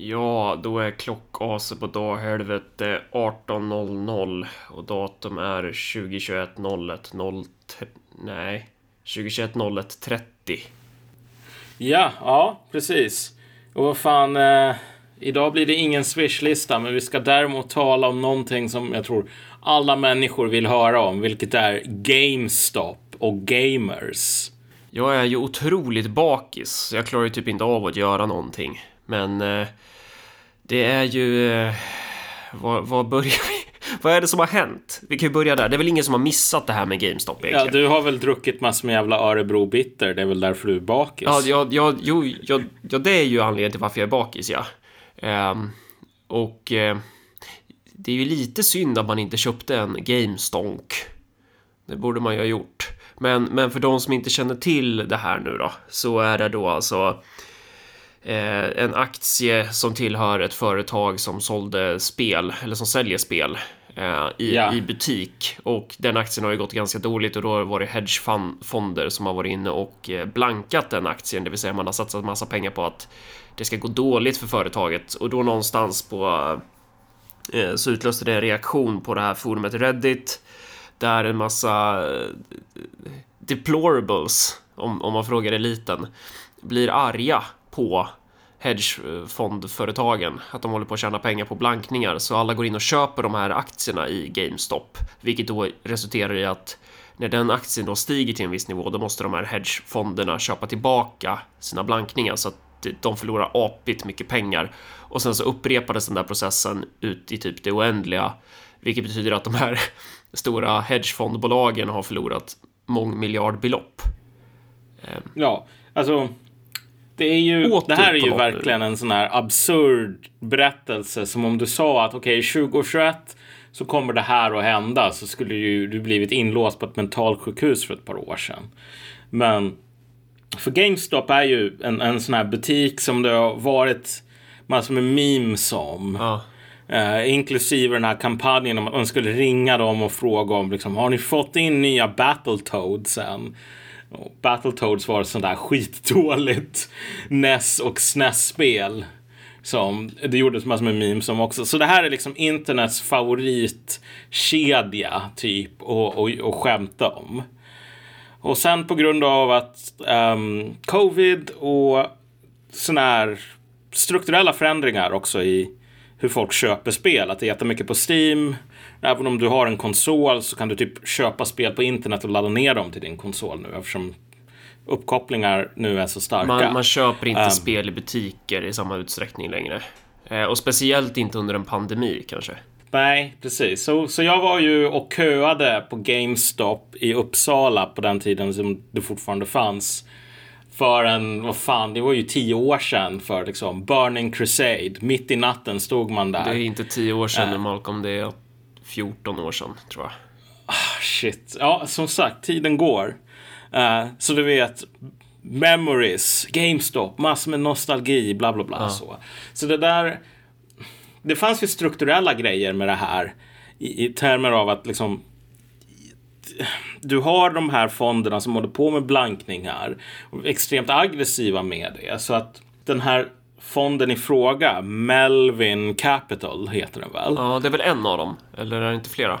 Ja, då är klockaset på daghelvete 18.00 och datum är 2021 01 0 Nej, 2021 01 30. Ja, ja, precis. Och vad fan, eh, idag blir det ingen swishlista, men vi ska däremot tala om någonting som jag tror alla människor vill höra om, vilket är GameStop och gamers. Jag är ju otroligt bakis, jag klarar ju typ inte av att göra någonting. Men eh, det är ju... Eh, var, var börjar vi? Vad är det som har hänt? Vi kan ju börja där. Det är väl ingen som har missat det här med GameStop egentligen? Ja, du har väl druckit massor med jävla Örebro Bitter. Det är väl därför du är bakis? Ja, ja, ja, jo, ja, ja det är ju anledningen till varför jag är bakis, ja. Um, och uh, det är ju lite synd att man inte köpte en GameStonk. Det borde man ju ha gjort. Men, men för de som inte känner till det här nu då, så är det då alltså eh, en aktie som tillhör ett företag som sålde spel, eller som säljer spel eh, i, ja. i butik. Och den aktien har ju gått ganska dåligt och då var det hedgefonder som har varit inne och eh, blankat den aktien, det vill säga man har satsat massa pengar på att det ska gå dåligt för företaget och då någonstans på eh, så utlöste det en reaktion på det här forumet Reddit där en massa eh, deplorables, om, om man frågar eliten, blir arga på hedgefondföretagen, att de håller på att tjäna pengar på blankningar, så alla går in och köper de här aktierna i GameStop, vilket då resulterar i att när den aktien då stiger till en viss nivå, då måste de här hedgefonderna köpa tillbaka sina blankningar så att de förlorar apigt mycket pengar och sen så upprepades den där processen ut i typ det oändliga, vilket betyder att de här stora hedgefondbolagen har förlorat mångmiljardbelopp. Ja, alltså det, är ju, det här är ju verkligen en sån här absurd berättelse som om du sa att okej, okay, 2021 så kommer det här att hända så skulle ju du blivit inlåst på ett mentalsjukhus för ett par år sedan. Men för GameStop är ju en, en sån här butik som det har varit massor med memes om. Ja. Uh, inklusive den här kampanjen om att man skulle ringa dem och fråga om liksom, har ni fått in nya Battletoads än? Och Battletoads var ett sånt där skitdåligt NES och SNES-spel. Som det gjordes massor med memes om också. Så det här är liksom internets favoritkedja typ och, och, och skämta om. Och sen på grund av att um, covid och sådana här strukturella förändringar också i hur folk köper spel. Att det är jättemycket på Steam. Även om du har en konsol så kan du typ köpa spel på internet och ladda ner dem till din konsol nu eftersom uppkopplingar nu är så starka. Man, man köper inte um, spel i butiker i samma utsträckning längre. Eh, och speciellt inte under en pandemi kanske. Nej, precis. Så, så jag var ju och köade på GameStop i Uppsala på den tiden som det fortfarande fanns för en, vad fan, det var ju tio år sedan för liksom Burning Crusade. Mitt i natten stod man där. Det är inte tio år sedan uh, Malcolm, det är 14 år sedan tror jag. Ah, shit. Ja, som sagt, tiden går. Uh, så du vet, memories, GameStop, massor med nostalgi, bla bla bla. Uh. Så. så det där, det fanns ju strukturella grejer med det här i, i termer av att liksom du har de här fonderna som håller på med blankningar extremt aggressiva med det. Så att den här fonden i fråga, Melvin Capital heter den väl? Ja, det är väl en av dem, eller är det inte flera?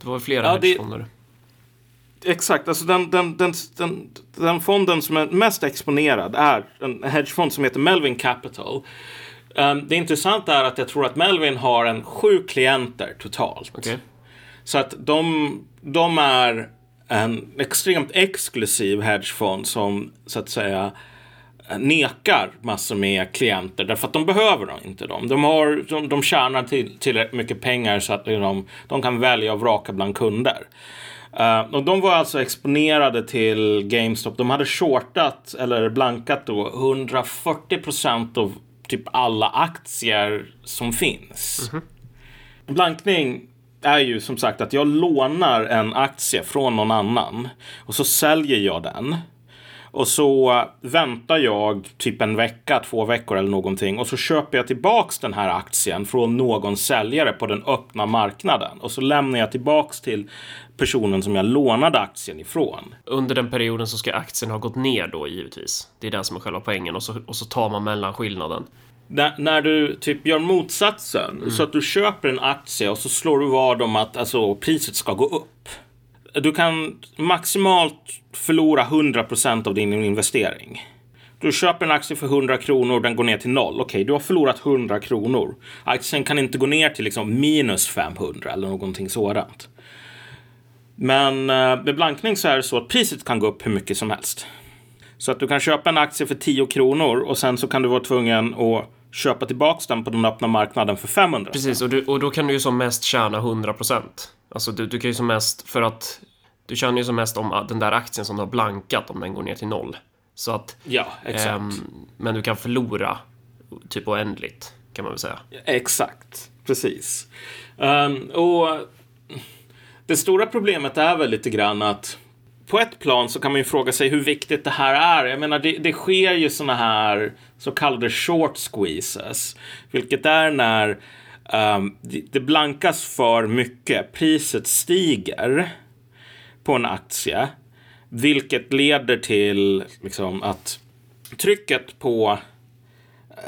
Det var flera ja, hedgefonder. Exakt, alltså den, den, den, den, den fonden som är mest exponerad är en hedgefond som heter Melvin Capital. Um, det intressanta är att jag tror att Melvin har en sju klienter totalt. Okay. Så att de, de är en extremt exklusiv hedgefond som så att säga nekar massor med klienter därför att de behöver inte dem. De, har, de, de tjänar till, tillräckligt mycket pengar så att de, de kan välja och vraka bland kunder. Uh, och de var alltså exponerade till GameStop. De hade shortat eller blankat då 140 procent av typ alla aktier som finns. Mm -hmm. Blankning är ju som sagt att jag lånar en aktie från någon annan och så säljer jag den. Och så väntar jag typ en vecka, två veckor eller någonting och så köper jag tillbaks den här aktien från någon säljare på den öppna marknaden och så lämnar jag tillbaks till personen som jag lånade aktien ifrån. Under den perioden så ska aktien ha gått ner då givetvis. Det är det som är själva poängen och så, och så tar man mellanskillnaden. när, när du typ gör motsatsen, Mm. så att du köper en aktie och så slår du vad om att alltså, priset ska gå upp. Du kan maximalt förlora 100% av din investering. Du köper en aktie för 100 kronor och den går ner till noll. Okej, du har förlorat 100 kronor. Aktien kan inte gå ner till liksom minus 500 eller någonting sådant. Men eh, med blankning så är det så att priset kan gå upp hur mycket som helst. Så att du kan köpa en aktie för 10 kronor och sen så kan du vara tvungen att köpa tillbaks den på den öppna marknaden för 500. Precis, och, du, och då kan du ju som mest tjäna 100 procent. Alltså du, du kan ju som mest, för att du tjänar ju som mest om den där aktien som du har blankat om den går ner till noll. Så att, Ja, exakt. ehm, men du kan förlora typ oändligt, kan man väl säga. Exakt, precis. Ehm, och det stora problemet är väl lite grann att på ett plan så kan man ju fråga sig hur viktigt det här är. Jag menar, det, det sker ju såna här så kallade short squeezes, vilket är när Um, det, det blankas för mycket, priset stiger på en aktie, vilket leder till liksom, att trycket på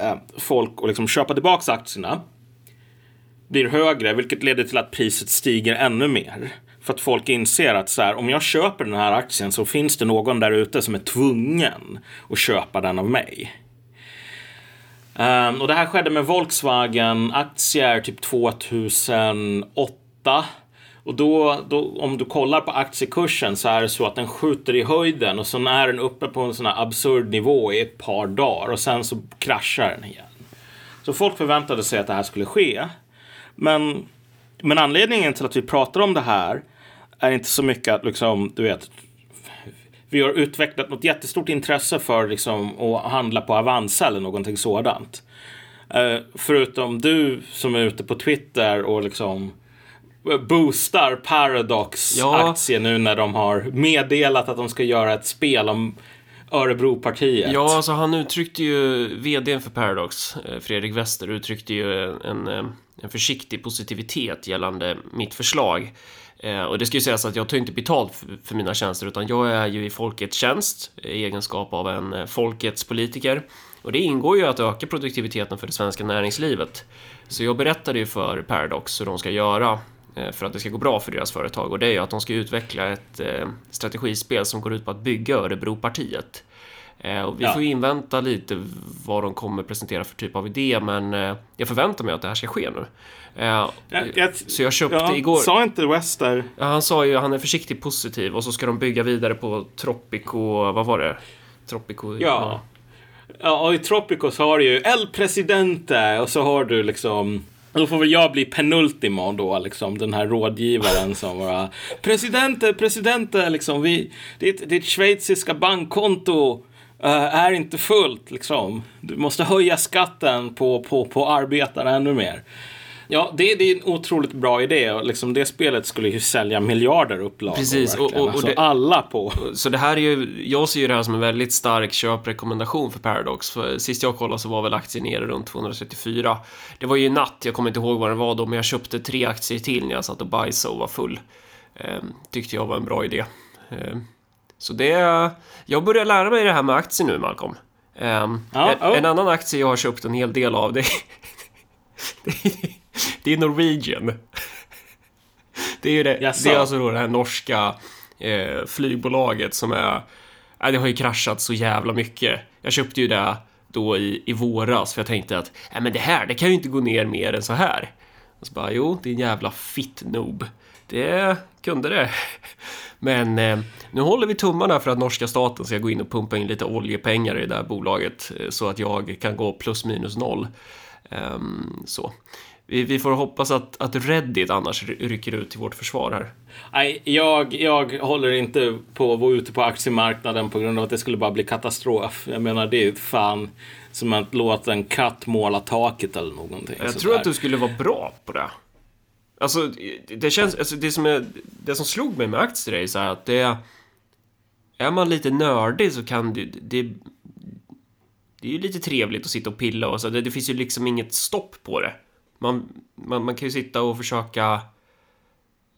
eh, folk att liksom köpa tillbaka aktierna blir högre, vilket leder till att priset stiger ännu mer. För att folk inser att så här, om jag köper den här aktien så finns det någon där ute som är tvungen att köpa den av mig. Um, och det här skedde med Volkswagen-aktier typ 2008. Och då, då, om du kollar på aktiekursen så är det så att den skjuter i höjden och sen är den uppe på en sån här absurd nivå i ett par dagar och sen så kraschar den igen. Så folk förväntade sig att det här skulle ske. Men, men anledningen till att vi pratar om det här är inte så mycket att liksom, du vet, vi har utvecklat något jättestort intresse för liksom, att handla på Avanza eller någonting sådant. Eh, förutom du som är ute på Twitter och liksom boostar Paradox Ja. aktie nu när de har meddelat att de ska göra ett spel om Örebropartiet. Ja, alltså han uttryckte ju, vdn för Paradox, eh, Fredrik Wester, uttryckte ju en, eh, en försiktig positivitet gällande mitt förslag. Eh, Och det ska ju sägas att jag tar inte betalt för- för mina tjänster, utan jag är ju i folkets tjänst i egenskap av en eh, folkets politiker. Och det ingår ju att öka produktiviteten för det svenska näringslivet. Så jag berättade ju för Paradox hur de ska göra eh, för att det ska gå bra för deras företag och det är ju att de ska utveckla ett strategispel som går ut på att bygga Örebropartiet. Och vi Ja. får ju invänta lite vad de kommer presentera för typ av idé, men jag förväntar mig att det här ska ske nu. Eh, Jag- jag- Så jag köpte ja, igår... Sa inte Wester Ja, han sa ju han är försiktigt positiv och så ska de bygga vidare på Tropico, vad var det? Tropico... Ja. Ja, och i Tropico så har du ju El Presidente och så har du liksom då får väl jag bli penultimo då, liksom den här rådgivaren som bara Presidente, presidente, liksom vi, ditt, ditt schweiziska bankkonto eh, är inte fullt, liksom. Du måste höja skatten på, på, på arbetarna ännu mer. Ja, det, det är en otroligt bra idé och liksom det spelet skulle ju sälja miljarder upplagor. Precis, och- och- och alltså, det- alla på. Så det här är ju, jag ser ju det här som en väldigt stark köprekommendation för Paradox. För sist jag kollade så var väl aktien nere runt 234. Det var ju natt, jag kommer inte ihåg vad det var då, men jag köpte tre aktier till när jag satt och bajsade och var full. Ehm, tyckte jag var en bra idé. Ehm, så det, jag börjar lära mig det här med aktier nu, Malcolm. Ehm, Ja, en, ja. en annan aktie jag har köpt en hel del av, det, det, det är Norwegian. Det är ju det, Jaså? det är alltså då det här norska eh, flygbolaget som är... Nej, det har ju kraschat så jävla mycket. Jag köpte ju det då i, i våras för jag tänkte att nej, men det här, det kan ju inte gå ner mer än så här. Och så bara, jo, en jävla fitt-noob. Det kunde det. Men eh, nu håller vi tummarna för att norska staten ska gå in och pumpa in lite oljepengar i det där bolaget eh, så att jag kan gå plus minus noll. Ehm, så. Vi, vi får hoppas att, att Reddit annars ry- rycker ut till vårt försvar här. Nej, jag, jag håller inte på att vara ute på aktiemarknaden på grund av att det skulle bara bli katastrof. Jag menar, det är fan som att låta en katt måla taket eller någonting. Jag tror där. att du skulle vara bra på det. Alltså, det känns, alltså det som är, det som slog mig med aktier är så här att det är man lite nördig så kan det, det det är ju lite trevligt att sitta och pilla och så. Det, det finns ju liksom inget stopp på det. Man, man, man kan ju sitta och försöka...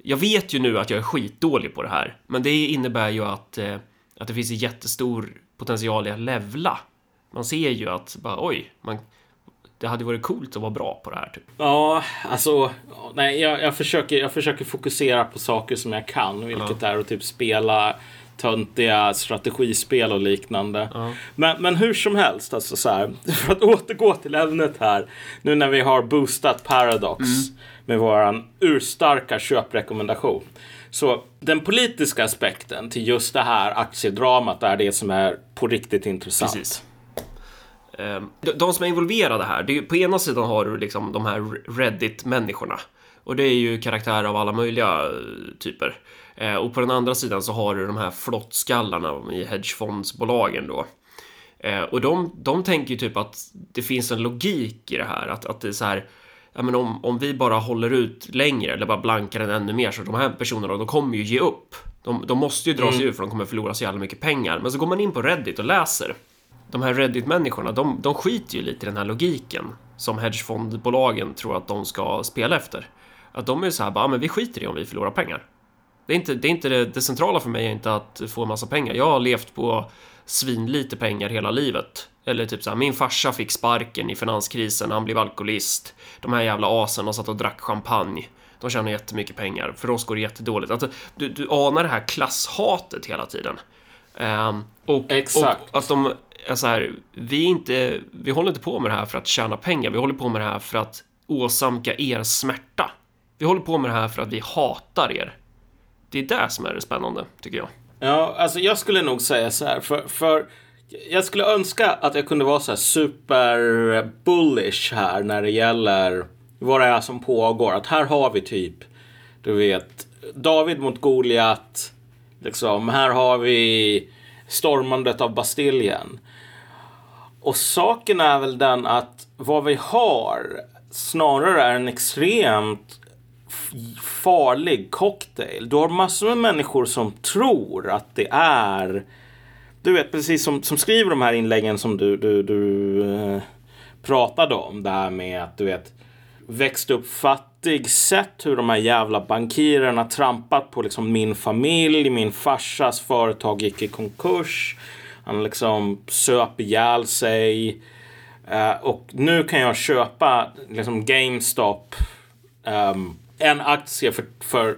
Jag vet ju nu att jag är skitdålig på det här, men det innebär ju att, eh, att det finns en jättestor potential i att levla. Man ser ju att bara oj, man, det hade varit coolt att vara bra på det här. Typ. Ja, alltså, nej, jag, jag, försöker, jag försöker fokusera på saker som jag kan, vilket är att typ spela töntiga strategispel och liknande. Ja. Men, men hur som helst, alltså så här, för att återgå till ämnet här, nu när vi har boostat Paradox med våran urstarka köprekommendation. Så den politiska aspekten till just det här aktiedramat är det som är på riktigt intressant. Precis. Ehm, de- som är involverade här, är, på ena sidan har du liksom de här Reddit-människorna. Och det är ju karaktärer av alla möjliga eh, typer. Eh, Och på den andra sidan så har du de här flottskallarna i hedgefondsbolagen då. Eh, Och de, de tänker ju typ att det finns en logik i det här. Att, att det är så här, ja men om, om vi bara håller ut längre eller bara blankar den ännu mer så de här personerna, de kommer ju ge upp. De, de måste ju dra sig ur för de kommer förlora så jävla mycket pengar. Men så går man in på Reddit och läser. De här Reddit-människorna, de, de skiter ju lite i den här logiken som hedgefondbolagen tror att de ska spela efter. Att de är så här bara, ja, men vi skiter i om vi förlorar pengar. Det är inte det, är inte det, det centrala för mig är inte att få en massa pengar. Jag har levt på svinlite pengar hela livet. Eller typ så här, min farsa fick sparken i finanskrisen, han blev alkoholist. De här jävla asen, satt och drack champagne. De tjänar jättemycket pengar. För oss går det jättedåligt. Alltså, du, du anar det här klasshatet hela tiden. Ehm, och, Exakt. och att de är så här, vi, inte, vi håller inte på med det här för att tjäna pengar. Vi håller på med det här för att åsamka er smärta. Vi håller på med det här för att vi hatar er. Det är det som är det spännande, tycker jag. Ja, alltså jag skulle nog säga så här, för, för jag skulle önska att jag kunde vara så här super bullish här när det gäller vad det är som pågår. Att här har vi typ, du vet, David mot Goliat. Liksom, här har vi stormandet av Bastiljen. Och saken är väl den att vad vi har snarare är en extremt farlig cocktail. Du har massor med människor som tror att det är du vet precis som, som skriver de här inläggen som du, du, du eh, pratade om. Det här med att du vet växt upp fattig, sett hur de här jävla bankirerna trampat på liksom min familj, min farsas företag gick i konkurs. Han liksom söp ihjäl sig. Eh, och nu kan jag köpa liksom GameStop ehm, en aktie för, för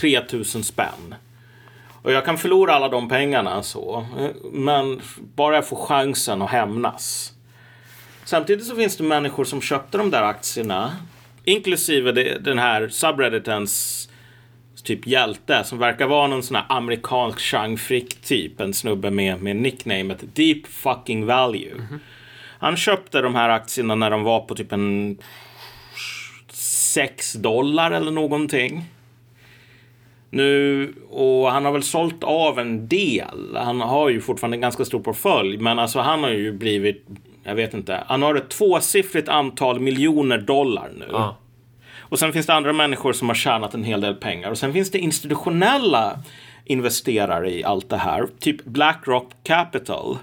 3000 spänn. Och jag kan förlora alla de pengarna så. Men bara jag får chansen att hämnas. Samtidigt så finns det människor som köpte de där aktierna. Inklusive det, den här subredditens typ hjälte som verkar vara någon sån här amerikansk Chang Frick typ. En snubbe med, med nicknamet Deep fucking value. Han köpte de här aktierna när de var på typ en 6 dollar eller någonting. Nu, och han har väl sålt av en del. Han har ju fortfarande en ganska stor portfölj. Men alltså han har ju blivit, jag vet inte. Han har ett tvåsiffrigt antal miljoner dollar nu. Ja. Och sen finns det andra människor som har tjänat en hel del pengar. Och sen finns det institutionella investerare i allt det här. Typ Blackrock Capital.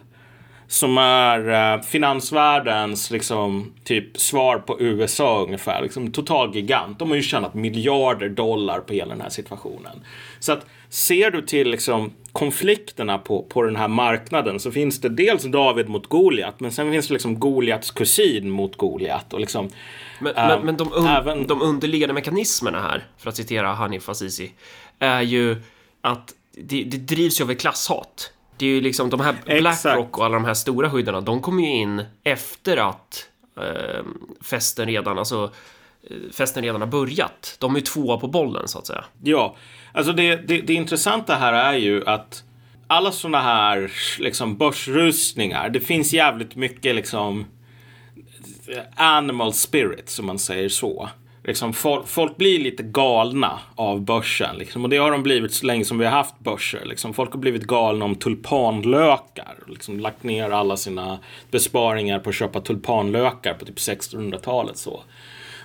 Som är eh, finansvärldens liksom, typ svar på USA ungefär. Liksom, total gigant. De har ju tjänat miljarder dollar på hela den här situationen. Så att ser du till liksom, konflikterna på, på den här marknaden så finns det dels David mot Goliat. Men sen finns det liksom Goliats kusin mot Goliat. Och liksom, Men, Ehm, men, men de, un, även- de underliggande mekanismerna här, för att citera Hanif Azizi, är ju att det, det drivs ju av ett klasshat. Det är ju liksom de här. Blackrock och alla de här stora skyddarna, de kommer ju in efter att eh, festen redan, alltså eh, festen redan har börjat. De är ju tvåa på bollen så att säga. Ja, alltså det, det, det intressanta här är ju att alla sådana här liksom börsrusningar, det finns jävligt mycket liksom animal spirit som man säger så. Liksom folk, folk blir lite galna av börsen liksom, och det har de blivit så länge som vi har haft börser. Liksom. Folk har blivit galna om tulpanlökar. Liksom lagt ner alla sina besparingar på att köpa tulpanlökar på typ 1600-talet. så.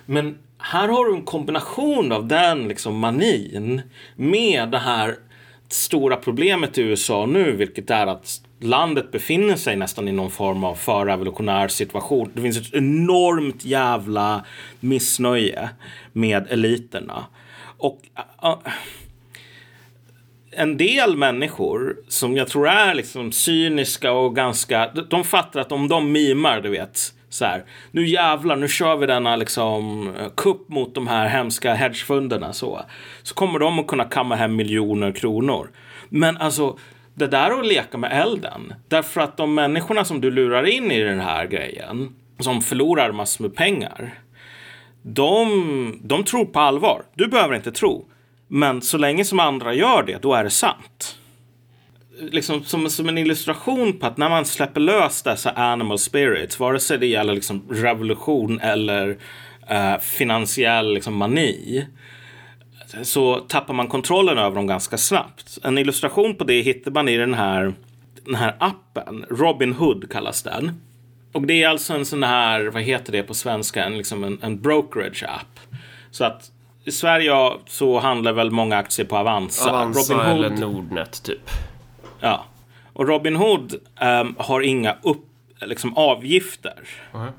Men här har du en kombination av den liksom manin med det här stora problemet i USA nu, vilket är att landet befinner sig nästan i någon form av förrevolutionär situation. Det finns ett enormt jävla missnöje med eliterna. Och uh, en del människor som jag tror är liksom cyniska och ganska... De fattar att om de mimar, du vet, så här, nu jävlar, nu kör vi denna liksom eh, kupp mot de här hemska hedgefonderna så. Så kommer de att kunna kamma hem miljoner kronor. Men alltså, det där att leka med elden. Därför att de människorna som du lurar in i den här grejen, som förlorar massor med pengar, de, de tror på allvar. Du behöver inte tro. Men så länge som andra gör det, då är det sant. Liksom som, som en illustration på att när man släpper lös dessa animal spirits, vare sig det gäller liksom revolution eller uh, finansiell liksom mani, så tappar man kontrollen över dem ganska snabbt. En illustration på det hittar man i den här, den här appen. Robin Hood kallas den. Och det är alltså en sån här, vad heter det på svenska, en, liksom en, en brokerage app. Så att i Sverige så handlar väl många aktier på Avanza. Avanza Robin Hood, eller Nordnet typ. Ja. Och Robin Hood um, har inga upp, liksom, avgifter. Mm.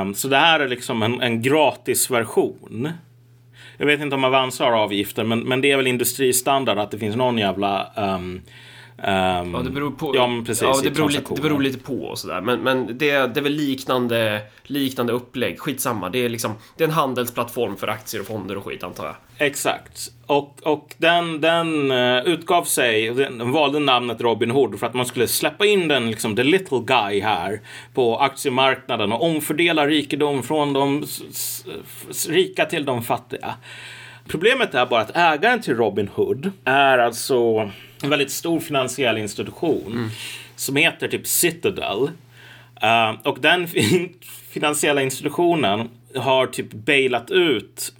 Um, så det här är liksom en, en gratisversion. Jag vet inte om Avanza har avgifter, men, men det är väl industristandard att det finns någon jävla um, ja, det beror på. Ja, precis, ja, det, beror lite, det beror lite på och sådär. Men, men det, det är väl liknande, liknande upplägg. Skitsamma. Det är, liksom, det är en handelsplattform för aktier och fonder och skit antar jag. Exakt. Och, och den, den uh, utgav sig, den valde namnet Robin Hood för att man skulle släppa in den, liksom the little guy här på aktiemarknaden och omfördela rikedom från de rika till de fattiga. Problemet är bara att ägaren till Robin Hood är alltså en väldigt stor finansiell institution mm. som heter typ Citadel. Uh, och den finansiella institutionen har typ bailat ut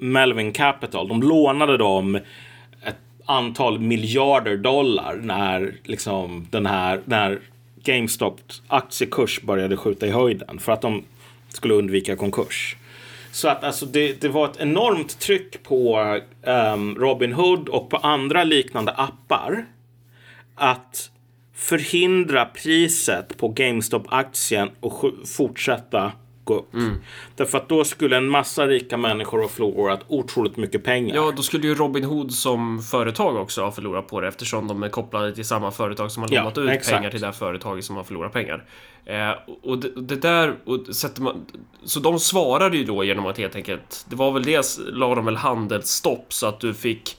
Melvin Capital. De lånade dem ett antal miljarder dollar när liksom den här när GameStop aktiekurs började skjuta i höjden för att de skulle undvika konkurs. Så att alltså det, det var ett enormt tryck på um, Robin Hood och på andra liknande appar att förhindra priset på GameStop-aktien och fortsätta gå upp. Mm. Därför att då skulle en massa rika människor ha förlorat otroligt mycket pengar. Ja, då skulle ju Robin Hood som företag också ha förlorat på det eftersom de är kopplade till samma företag som har lånat ja, ut exakt. pengar till det här företaget som har förlorat pengar. Eh, och det, det, där, och sätter man, så de svarade ju då genom att helt enkelt, det var väl det, la de väl handelsstopp så att du fick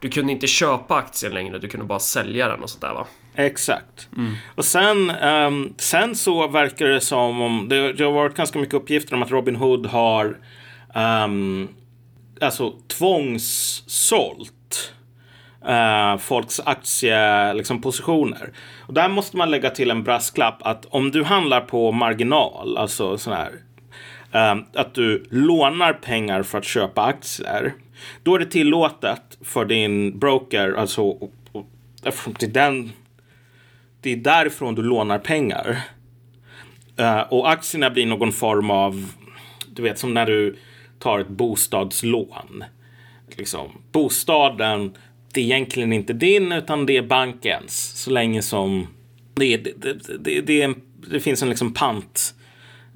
du kunde inte köpa aktien längre, du kunde bara sälja den och sånt där va? Exakt. Mm. Och sen, um, sen så verkar det som om, det, det, har varit ganska mycket uppgifter om att Robin Hood har um, alltså tvångssålt eh, folks aktiepositioner. Liksom, och där måste man lägga till en brasklapp att om du handlar på marginal, alltså sån här, eh, att du lånar pengar för att köpa aktier, då är det tillåtet för din broker, alltså eftersom till den det är därifrån du lånar pengar. Eh, och aktierna blir någon form av, du vet som när du tar ett bostadslån. Liksom, bostaden, det är egentligen inte din utan det är bankens. Så länge som det, det, det, det, det, det finns en liksom pant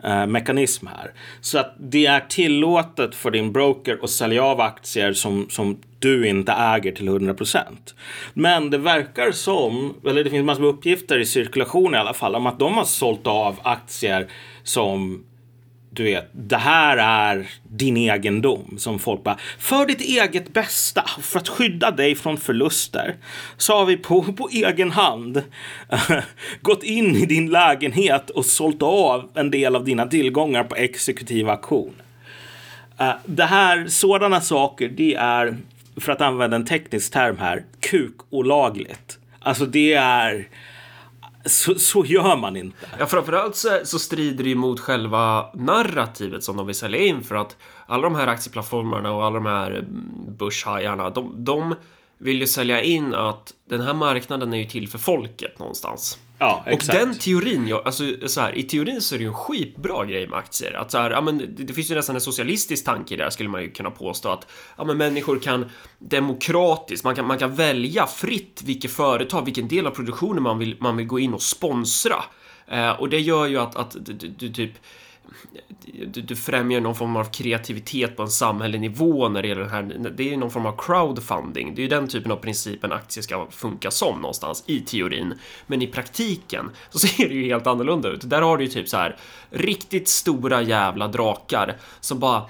eh, mekanism här. Så att det är tillåtet för din broker att sälja av aktier som, som du inte äger till 100 procent. Men det verkar som, eller det finns massor med uppgifter i cirkulation i alla fall, om att de har sålt av aktier som du vet, det här är din egendom som folk bara, för ditt eget bästa, för att skydda dig från förluster, så har vi på, på egen hand gått in i din lägenhet och sålt av en del av dina tillgångar på exekutiv auktion. Uh, det här, sådana saker, det är, för att använda en teknisk term här, kukolagligt. Alltså det är så, så gör man inte. Ja, framförallt så, så strider det ju mot själva narrativet som de vill sälja in för att alla de här aktieplattformarna och alla de här mm, börshajarna, de, de vill ju sälja in att den här marknaden är ju till för folket någonstans. Ja, exakt. Och den teorin, alltså så här, i teorin så är det ju en skitbra grej med aktier. Att så här, ja, men det, det finns ju nästan en socialistisk tanke där skulle man ju kunna påstå att ja, men människor kan demokratiskt, man kan, man kan välja fritt vilket företag, vilken del av produktionen man vill, man vill gå in och sponsra. Eh, och det gör ju att, att du, du typ du, du främjar någon form av kreativitet på en samhällelig nivå när det gäller det här. Det är ju någon form av crowdfunding. Det är ju den typen av princip en aktie ska funka som någonstans i teorin. Men i praktiken så ser det ju helt annorlunda ut. Där har du ju typ så här riktigt stora jävla drakar som bara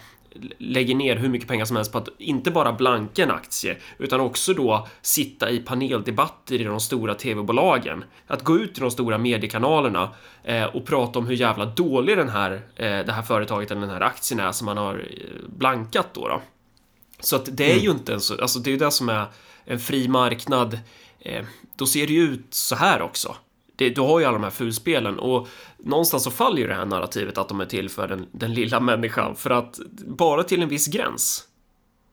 lägger ner hur mycket pengar som helst på att inte bara blanka en aktie utan också då sitta i paneldebatter i de stora tv-bolagen. Att gå ut i de stora mediekanalerna eh, och prata om hur jävla dålig den här, eh, det här företaget eller den här aktien är som man har eh, blankat då. då. Så att det är mm. ju inte en så, alltså det är ju det som är en fri marknad. Eh, då ser det ju ut så här också det, du har ju alla de här fulspelen och någonstans så faller ju det här narrativet att de är till för den, den lilla människan för att bara till en viss gräns.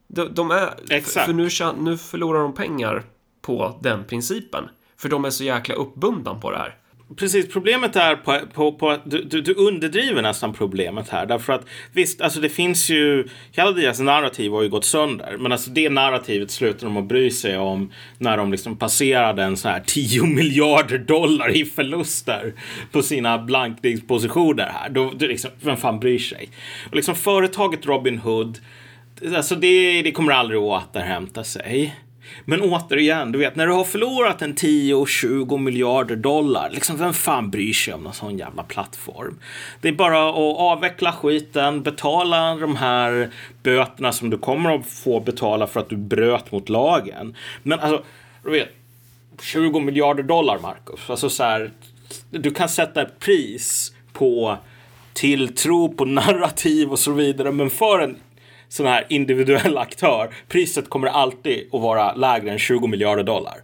De, de är, Exakt. för nu, nu förlorar de pengar på den principen. För de är så jäkla uppbundna på det här. Precis, problemet är på, på, på att du, du, du, underdriver nästan problemet här. Därför att visst, alltså det finns ju, hela deras narrativ har ju gått sönder. Men alltså det narrativet slutar de att bry sig om när de liksom passerade en sån här 10 miljarder dollar i förluster på sina blankningspositioner här. Då, du liksom, vem fan bryr sig? Och liksom företaget Robin Hood, alltså det, det kommer aldrig att återhämta sig. Men återigen, du vet när du har förlorat en 10-20 miljarder dollar, liksom vem fan bryr sig om någon sån jävla plattform? Det är bara att avveckla skiten, betala de här böterna som du kommer att få betala för att du bröt mot lagen. Men alltså, du vet, 20 miljarder dollar, Marcus. Alltså så här, du kan sätta ett pris på tilltro, på narrativ och så vidare. Men för en sån här individuell aktör, priset kommer alltid att vara lägre än 20 miljarder dollar.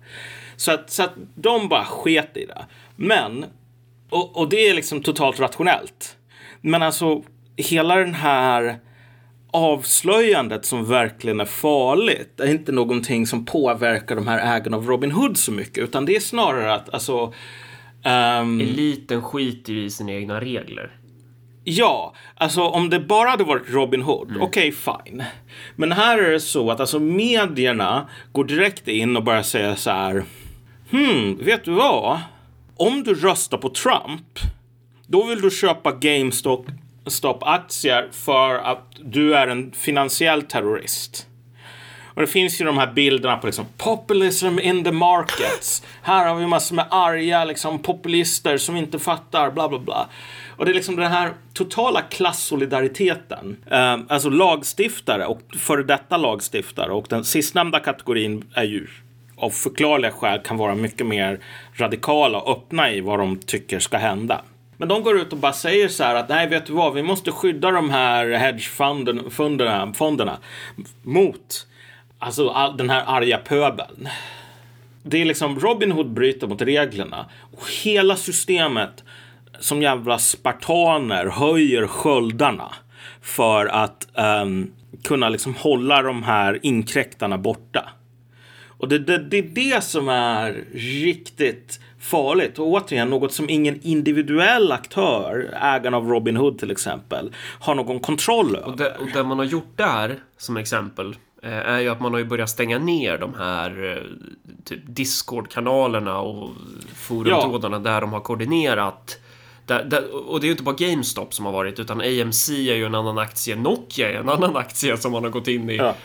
Så att, så att de bara sket i det. Men, och, och det är liksom totalt rationellt. Men alltså, hela den här avslöjandet som verkligen är farligt är inte någonting som påverkar de här ägarna av Robin Hood så mycket, utan det är snarare att alltså... Ehm, um... Eliten skiter ju i sina egna regler. Ja, alltså om det bara hade varit Robin Hood, mm. okej okay, fine. Men här är det så att alltså medierna går direkt in och börjar säga så här. Hmm, vet du vad? Om du röstar på Trump, då vill du köpa GameStop-aktier för att du är en finansiell terrorist. Och det finns ju de här bilderna på liksom populism in the markets. Här har vi massor med arga liksom populister som inte fattar bla bla bla. Och det är liksom den här totala klassolidariteten. Eh, alltså lagstiftare och före detta lagstiftare och den sistnämnda kategorin är ju av förklarliga skäl kan vara mycket mer radikala och öppna i vad de tycker ska hända. Men de går ut och bara säger så här att nej, vet du vad, vi måste skydda de här hedgefonderna fonderna mot alltså all, den här arga pöbeln. Det är liksom Robin Hood bryter mot reglerna och hela systemet som jävla spartaner höjer sköldarna för att um, kunna liksom hålla de här inkräktarna borta. Och det, det, det är det som är riktigt farligt. Och återigen, något som ingen individuell aktör, ägaren av Robin Hood till exempel, har någon kontroll över. Och det, och det man har gjort där, som exempel, eh, är ju att man har ju börjat stänga ner de här eh, typ Discord-kanalerna och forumtrådarna ja. där de har koordinerat där, där, och det är ju inte bara GameStop som har varit, utan AMC är ju en annan aktie, Nokia är en annan aktie som man har gått in i. Ja.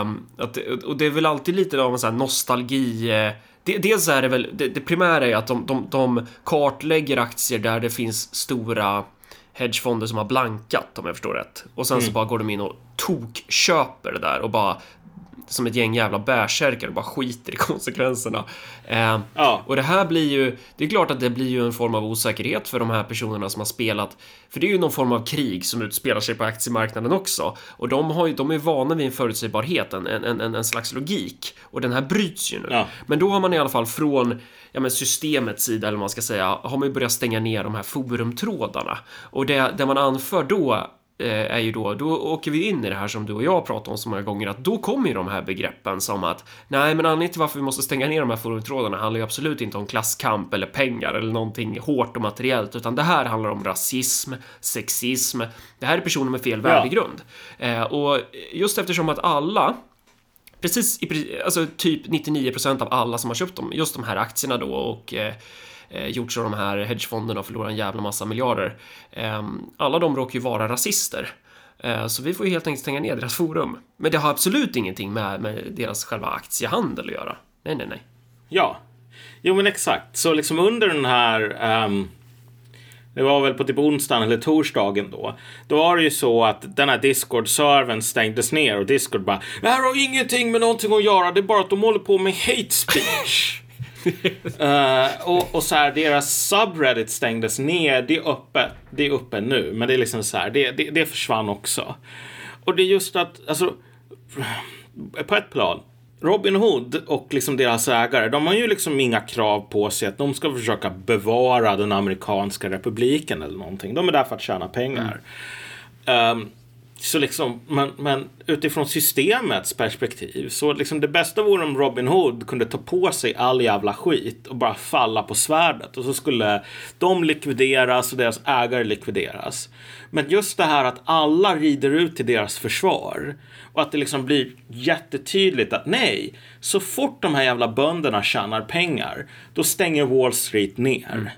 Um, att, och det är väl alltid lite av en sån här nostalgi... Eh, dels är det väl, det, det primära är att de, de, de kartlägger aktier där det finns stora hedgefonder som har blankat om jag förstår rätt. Och sen mm. så bara går de in och tokköper det där och bara som ett gäng jävla bärsärkar och bara skiter i konsekvenserna. Eh, ja. Och det här blir ju, det är klart att det blir ju en form av osäkerhet för de här personerna som har spelat, för det är ju någon form av krig som utspelar sig på aktiemarknaden också. Och de, har ju, de är vana vid en förutsägbarhet, en, en, en, en slags logik. Och den här bryts ju nu. Ja. Men då har man i alla fall från ja, men systemets sida, eller vad man ska säga, har man ju börjat stänga ner de här forumtrådarna. Och det, det man anför då är ju då, då åker vi in i det här som du och jag pratat om så många gånger, att då kommer ju de här begreppen som att nej, men anledningen till varför vi måste stänga ner de här forumtrådarna handlar ju absolut inte om klasskamp eller pengar eller någonting hårt och materiellt, utan det här handlar om rasism, sexism. Det här är personer med fel värdegrund. Eh, och just eftersom att alla precis i, alltså typ 99% av alla som har köpt dem, just de här aktierna då och eh, eh, gjorts av de här hedgefonderna och förlorat en jävla massa miljarder. Eh, alla de råkar ju vara rasister. Eh, så vi får ju helt enkelt stänga ner deras forum. Men det har absolut ingenting med, med deras själva aktiehandel att göra. Nej, nej, nej. Ja, jo men exakt. Så liksom under den här um det var väl på typ onsdagen eller torsdagen då. Då var det ju så att den här Discord-servern stängdes ner och Discord bara Det här har ingenting med någonting att göra, det är bara att de håller på med hate speech. uh, och, och så här, deras subreddit stängdes ner, det är öppet, det är uppe nu, men det är liksom så här, det, det, det försvann också. Och det är just att, alltså, på ett plan, Robin Hood och liksom deras ägare, de har ju liksom inga krav på sig att de ska försöka bevara den amerikanska republiken eller någonting. De är där för att tjäna pengar. Mm. Um, så liksom, men, men utifrån systemets perspektiv så liksom det bästa vore om Robin Hood kunde ta på sig all jävla skit och bara falla på svärdet och så skulle de likvideras och deras ägare likvideras. Men just det här att alla rider ut till deras försvar och att det liksom blir jättetydligt att nej, så fort de här jävla bönderna tjänar pengar, då stänger Wall Street ner. Mm.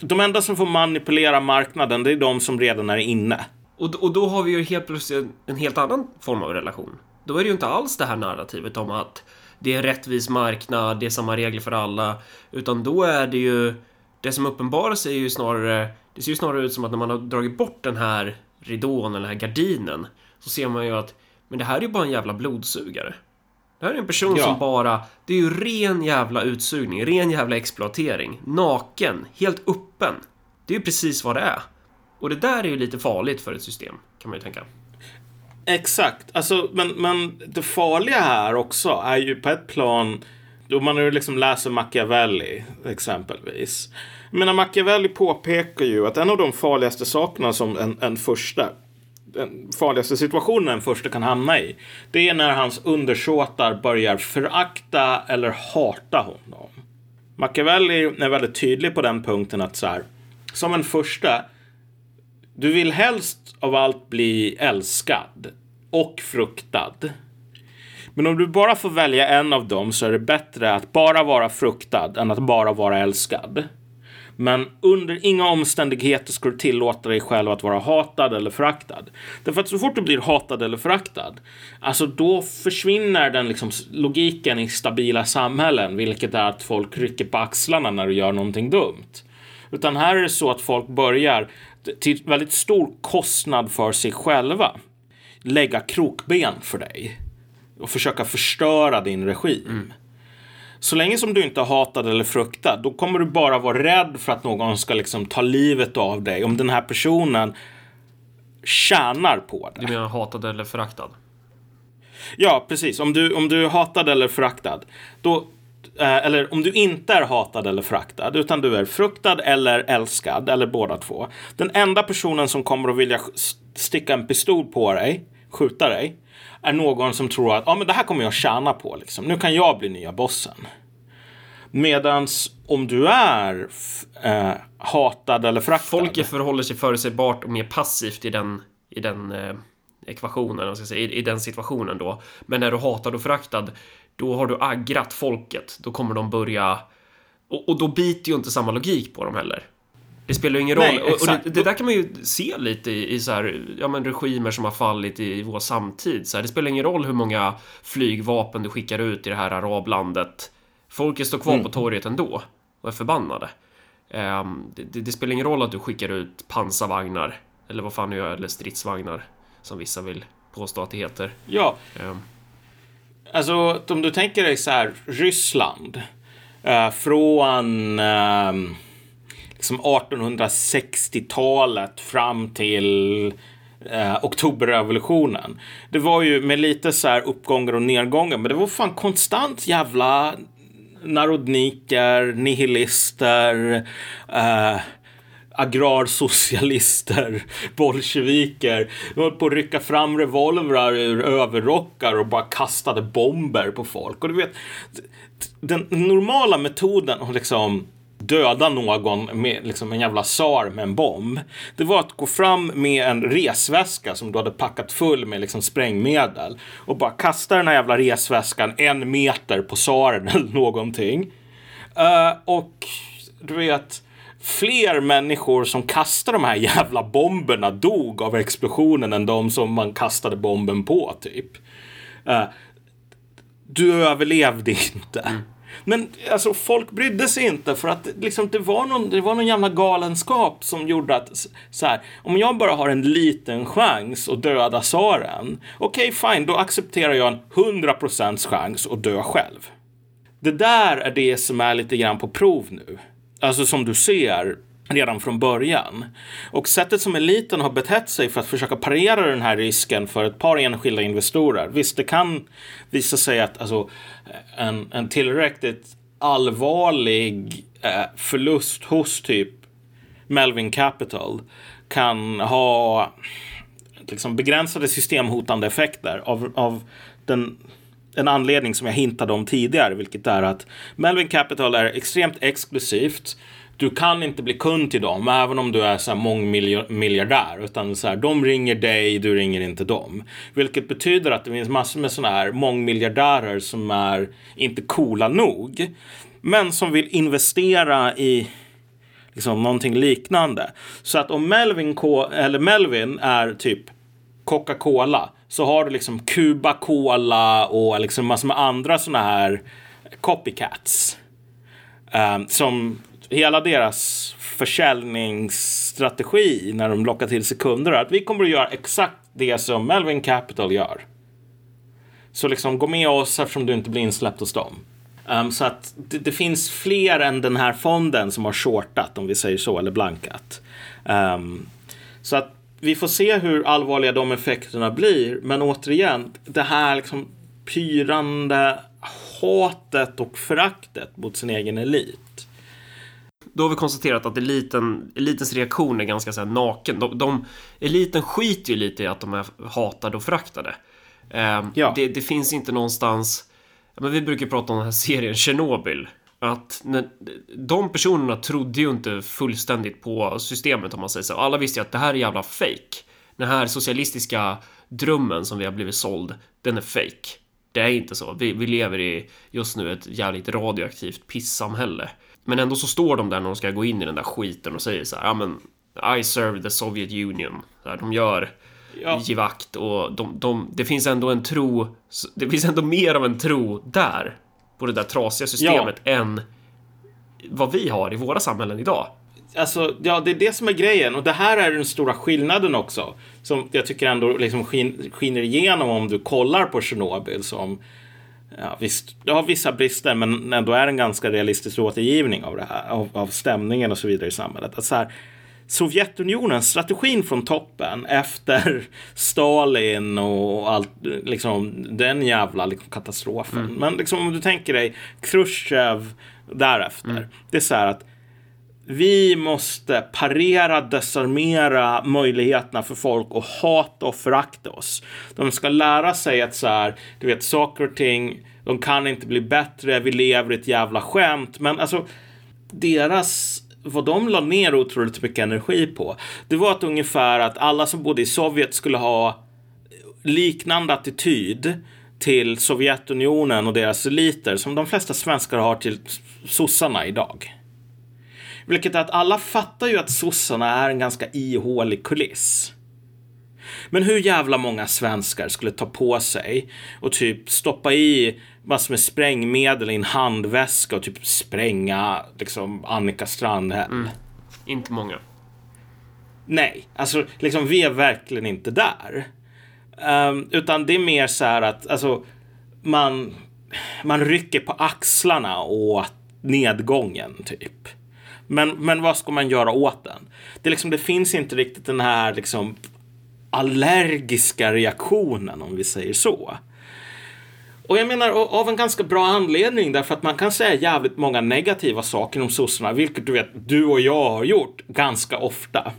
De enda som får manipulera marknaden, det är de som redan är inne. Och, och då har vi ju helt plötsligt en helt annan form av relation. Då är det ju inte alls det här narrativet om att det är rättvis marknad, det är samma regler för alla, utan då är det ju det som uppenbarar sig är ju snarare, det ser ju snarare ut som att när man har dragit bort den här ridån eller den här gardinen så ser man ju att men det här är ju bara en jävla blodsugare. Det här är en person ja. som bara, det är ju ren jävla utsugning, ren jävla exploatering, naken, helt öppen. Det är ju precis vad det är. Och det där är ju lite farligt för ett system, kan man ju tänka. Exakt, alltså, men, men det farliga här också är ju på ett plan, då man nu liksom läser Machiavelli exempelvis. Men Machiavelli påpekar ju att en av de farligaste sakerna som en, en första den farligaste situationen en första kan hamna i. Det är när hans undersåtar börjar förakta eller hata honom. Machiavelli är väldigt tydlig på den punkten att så här, som en första, du vill helst av allt bli älskad och fruktad. Men om du bara får välja en av dem så är det bättre att bara vara fruktad än att bara vara älskad. Men under inga omständigheter ska du tillåta dig själv att vara hatad eller föraktad. Därför att så fort du blir hatad eller föraktad, alltså då försvinner den liksom logiken i stabila samhällen, vilket är att folk rycker på axlarna när du gör någonting dumt. Utan här är det så att folk börjar till väldigt stor kostnad för sig själva lägga krokben för dig och försöka förstöra din regim. Mm. Så länge som du inte är hatad eller fruktad, då kommer du bara vara rädd för att någon ska liksom ta livet av dig om den här personen tjänar på det. Du menar hatad eller föraktad? Ja, precis. Om du, om du är hatad eller föraktad, då, eh, eller om du inte är hatad eller föraktad, utan du är fruktad eller älskad, eller båda två. Den enda personen som kommer att vilja sticka en pistol på dig, skjuta dig, är någon som tror att ah, men det här kommer jag tjäna på. Liksom. Nu kan jag bli nya bossen. Medans om du är eh, hatad eller fraktad. Folket förhåller sig förutsägbart och mer passivt i den, i den eh, ekvationen, ska säga, i, i, den situationen då. Men när du hatad och föraktad, då har du aggrat folket. Då kommer de börja... Och, och då biter ju inte samma logik på dem heller. Det spelar ju ingen roll. Nej, och, och det, det, där kan man ju se lite i, i så här, ja, men regimer som har fallit i vår samtid. Så här, det spelar ingen roll hur många flygvapen du skickar ut i det här arablandet. Folket står kvar mm. på torget ändå och är förbannade. Um, det, det, spelar ingen roll att du skickar ut pansarvagnar eller vad fan du gör, eller stridsvagnar som vissa vill påstå att det heter. Ja. Um. Alltså, om du tänker dig så här, Ryssland. eh, från... eh, liksom 1860-talet fram till eh, oktoberrevolutionen. Det var ju med lite så här uppgångar och nedgångar, men det var fan konstant jävla narodniker, nihilister, eh, agrarsocialister, bolsjeviker. De höll på att rycka fram revolvrar ur överrockar och bara kastade bomber på folk. Och du vet, den normala metoden att liksom döda någon med liksom en jävla SAR med en bomb. Det var att gå fram med en resväska som du hade packat full med liksom sprängmedel och bara kasta den här jävla resväskan en meter på SARen eller någonting. Uh, och du vet, fler människor som kastade de här jävla bomberna dog av explosionen än de som man kastade bomben på, typ. Uh, du överlevde inte. Mm. Men alltså folk brydde sig inte för att liksom, det, var någon, det var någon jävla galenskap som gjorde att så här, om jag bara har en liten chans att döda Saren. Okej, okay, fine, då accepterar jag en 100% chans att dö själv. Det där är det som är lite grann på prov nu. Alltså som du ser redan från början. Och sättet som eliten har betett sig för att försöka parera den här risken för ett par enskilda investerare. Visst, det kan visa sig att alltså, en, en tillräckligt allvarlig eh, förlust hos typ Melvin Capital kan ha liksom, begränsade systemhotande effekter av, av den en anledning som jag hintade om tidigare, vilket är att Melvin Capital är extremt exklusivt du kan inte bli kund till dem, även om du är så här mångmiljardär. Utan så här, de ringer dig, du ringer inte dem. Vilket betyder att det finns massor med sådana här mångmiljardärer som är inte coola nog. Men som vill investera i liksom någonting liknande. Så att om Melvin, K eller Melvin är typ Coca-Cola så har du liksom Cuba Cola och liksom massor med andra sådana här copycats. Um, som hela deras försäljningsstrategi när de lockar till sig kunder är att vi kommer att göra exakt det som Melvin Capital gör. Så liksom gå med oss eftersom du inte blir insläppt hos dem. Um, så att det, det, finns fler än den här fonden som har shortat, om vi säger så, eller blankat. Um, så att vi får se hur allvarliga de effekterna blir. Men återigen, det här liksom pyrande hatet och föraktet mot sin egen elit då har vi konstaterat att eliten, elitens reaktion är ganska så här naken. De, de, eliten skiter ju lite i att de är hatade och föraktade. Eh, ja. det, det, finns inte någonstans... Men vi brukar prata om den här serien Tjernobyl. Att när, de personerna trodde ju inte fullständigt på systemet om man säger så. Alla visste ju att det här är jävla fake. Den här socialistiska drömmen som vi har blivit såld, den är fake. Det är inte så. Vi, vi lever i just nu ett jävligt radioaktivt pissamhälle. Men ändå så står de där när de ska gå in i den där skiten och säger så här, ja men I serve the Soviet Union. Så här, de gör ja. givakt och de, de, det finns ändå en tro, det finns ändå mer av en tro där på det där trasiga systemet ja. än vad vi har i våra samhällen idag. Alltså, ja, det är det som är grejen och det här är den stora skillnaden också som jag tycker ändå liksom skin, skiner igenom om du kollar på Tjernobyl som Ja, visst, det har vissa brister, men ändå är en ganska realistisk återgivning av det här, av, av stämningen och så vidare i samhället. Att så här, Sovjetunionens strategin från toppen efter Stalin och allt, liksom den jävla liksom, katastrofen. Mm. Men liksom om du tänker dig Khrushchev därefter. Mm. Det är så här att vi måste parera, desarmera möjligheterna för folk att hata och förakta oss. De ska lära sig att så här, du vet, saker och ting, de kan inte bli bättre, vi lever i ett jävla skämt. Men alltså, deras vad de la ner otroligt mycket energi på, det var att ungefär att alla som bodde i Sovjet skulle ha liknande attityd till Sovjetunionen och deras eliter som de flesta svenskar har till sossarna idag. Vilket är att alla fattar ju att sossarna är en ganska ihålig kuliss. Men hur jävla många svenskar skulle ta på sig och typ stoppa i massor med sprängmedel i en handväska och typ spränga liksom Annika Strandhäll? Mm. Inte många. Nej, alltså liksom vi är verkligen inte där. Um, utan det är mer så här att alltså man, man rycker på axlarna åt nedgången typ. Men, men vad ska man göra åt den? Det, liksom, det finns inte riktigt den här liksom, allergiska reaktionen om vi säger så. Och jag menar av en ganska bra anledning därför att man kan säga jävligt många negativa saker om sossarna, vilket du vet du och jag har gjort ganska ofta.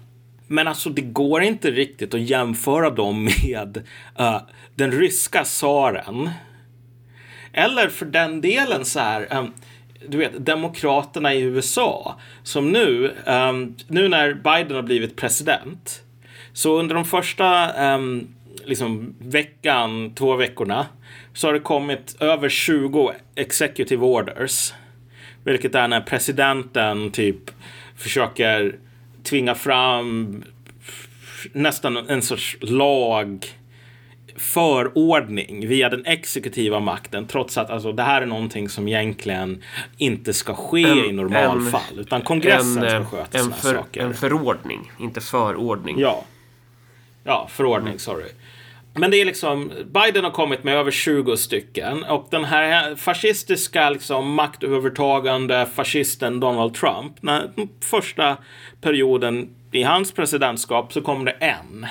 Men alltså det går inte riktigt att jämföra dem med uh, den ryska tsaren. Eller för den delen så här, um, du vet, demokraterna i USA som nu, um, nu när Biden har blivit president, så under de första um, liksom veckan, två veckorna, så har det kommit över 20 executive orders Vilket är när presidenten typ försöker tvinga fram nästan en sorts lag förordning via den exekutiva makten trots att alltså, det här är någonting som egentligen inte ska ske en, i normalfall en, utan kongressen en, ska sköta sådana för, saker. En förordning, inte förordning. Ja, ja förordning, mm. sorry. Men det är liksom, Biden har kommit med över 20 stycken och den här fascistiska liksom, maktövertagande fascisten Donald Trump, när första perioden i hans presidentskap så kom det en.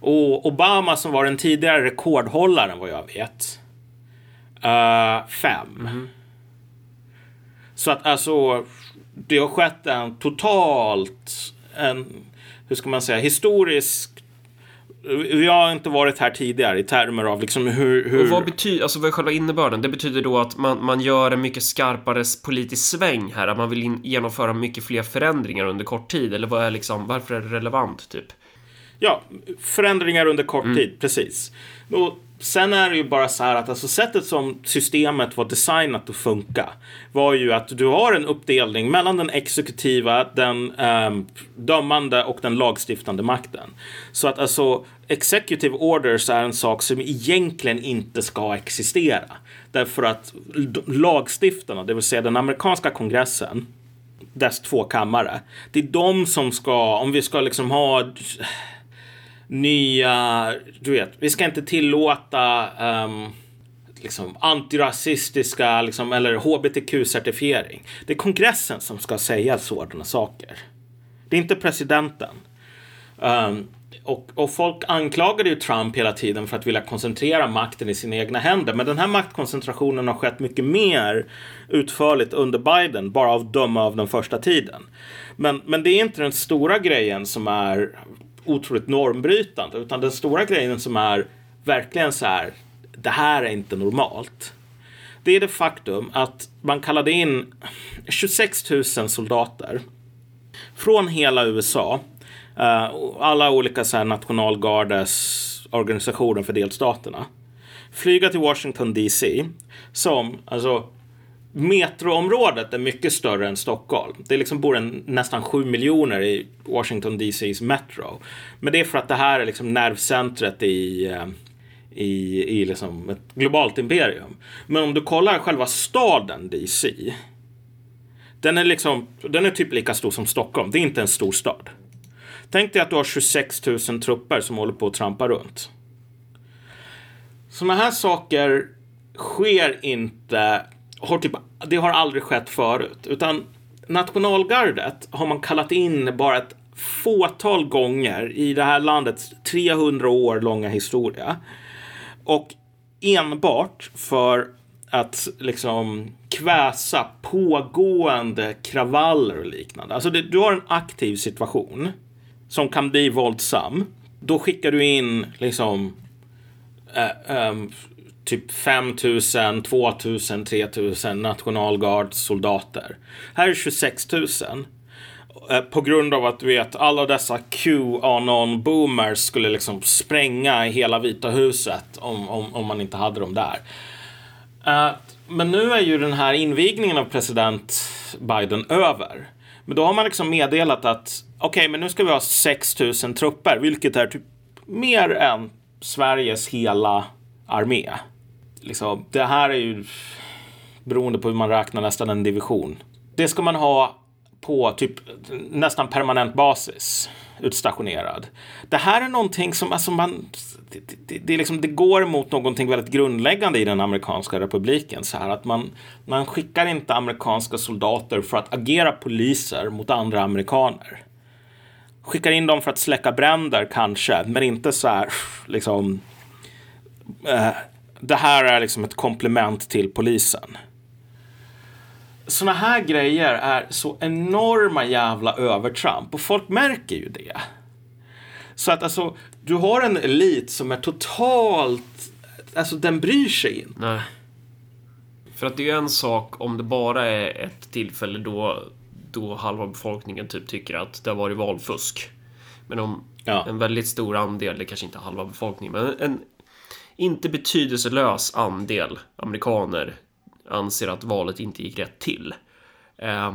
Och Obama som var den tidigare rekordhållaren vad jag vet. Uh, fem. Mm. Så att alltså det har skett en totalt en, hur ska man säga, historisk vi har inte varit här tidigare i termer av liksom hur... hur... Och vad betyder, alltså vad är själva innebörden? Det betyder då att man, man gör en mycket skarpare politisk sväng här, att man vill in, genomföra mycket fler förändringar under kort tid, eller vad är liksom, varför är det relevant, typ? Ja, förändringar under kort mm. tid, precis. Och sen är det ju bara så här att alltså sättet som systemet var designat att funka var ju att du har en uppdelning mellan den exekutiva, den eh, dömande och den lagstiftande makten. Så att alltså executive orders är en sak som egentligen inte ska existera. Därför att lagstiftarna, det vill säga den amerikanska kongressen, dess två kammare, det är de som ska, om vi ska liksom ha nya, du vet, vi ska inte tillåta um, liksom antirasistiska liksom, eller hbtq-certifiering. Det är kongressen som ska säga sådana saker. Det är inte presidenten. Um, och, och, folk anklagade ju Trump hela tiden för att vilja koncentrera makten i sina egna händer. Men den här maktkoncentrationen har skett mycket mer utförligt under Biden, bara av döma av den första tiden. Men, men det är inte den stora grejen som är otroligt normbrytande. Utan den stora grejen som är verkligen så här, det här är inte normalt. Det är det faktum att man kallade in 26 000 soldater från hela USA. Eh, alla olika så här, nationalgardes organisationer för delstaterna. Flyga till Washington DC som alltså metroområdet är mycket större än Stockholm. Det liksom bor en, nästan 7 miljoner i Washington DCs metro. Men det är för att det här är liksom nervcentret i, eh, i, i liksom ett globalt imperium. Men om du kollar själva staden DC. Den är, liksom, den är typ lika stor som Stockholm. Det är inte en stor stad. Tänk dig att du har 26 000 trupper som håller på att trampa runt. Sådana här saker sker inte har typ, det har aldrig skett förut. Utan nationalgardet har man kallat in bara ett fåtal gånger i det här landets 300 år långa historia. Och enbart för att liksom kväsa pågående kravaller och liknande. Alltså det, du har en aktiv situation som kan bli våldsam. Då skickar du in liksom äh, äh, typ 5000, 2000, 3000 nationalgardssoldater. Här är 26 000. Eh, på grund av att du vet alla dessa QAnon boomers skulle liksom spränga hela Vita huset om, om, om man inte hade dem där. Uh, men nu är ju den här invigningen av president Biden över. Men då har man liksom meddelat att okej, okay, men nu ska vi ha 6000 trupper, vilket är typ mer än Sveriges hela armé liksom, det här är ju beroende på hur man räknar nästan en division. Det ska man ha på typ nästan permanent basis utstationerad. Det här är någonting som alltså man det, det, det, liksom, det går mot någonting väldigt grundläggande i den amerikanska republiken. Så här att man, man skickar inte amerikanska soldater för att agera poliser mot andra amerikaner. Skickar in dem för att släcka bränder kanske, men inte så här liksom eh, det här är liksom ett komplement till polisen. Såna här grejer är så enorma jävla övertramp och folk märker ju det. Så att alltså, du har en elit som är totalt, alltså den bryr sig inte. Nej. För att det är en sak om det bara är ett tillfälle då, då halva befolkningen typ tycker att det har varit valfusk. Men om ja. en väldigt stor andel, det kanske inte halva befolkningen, men en inte betydelselös andel amerikaner anser att valet inte gick rätt till. Eh,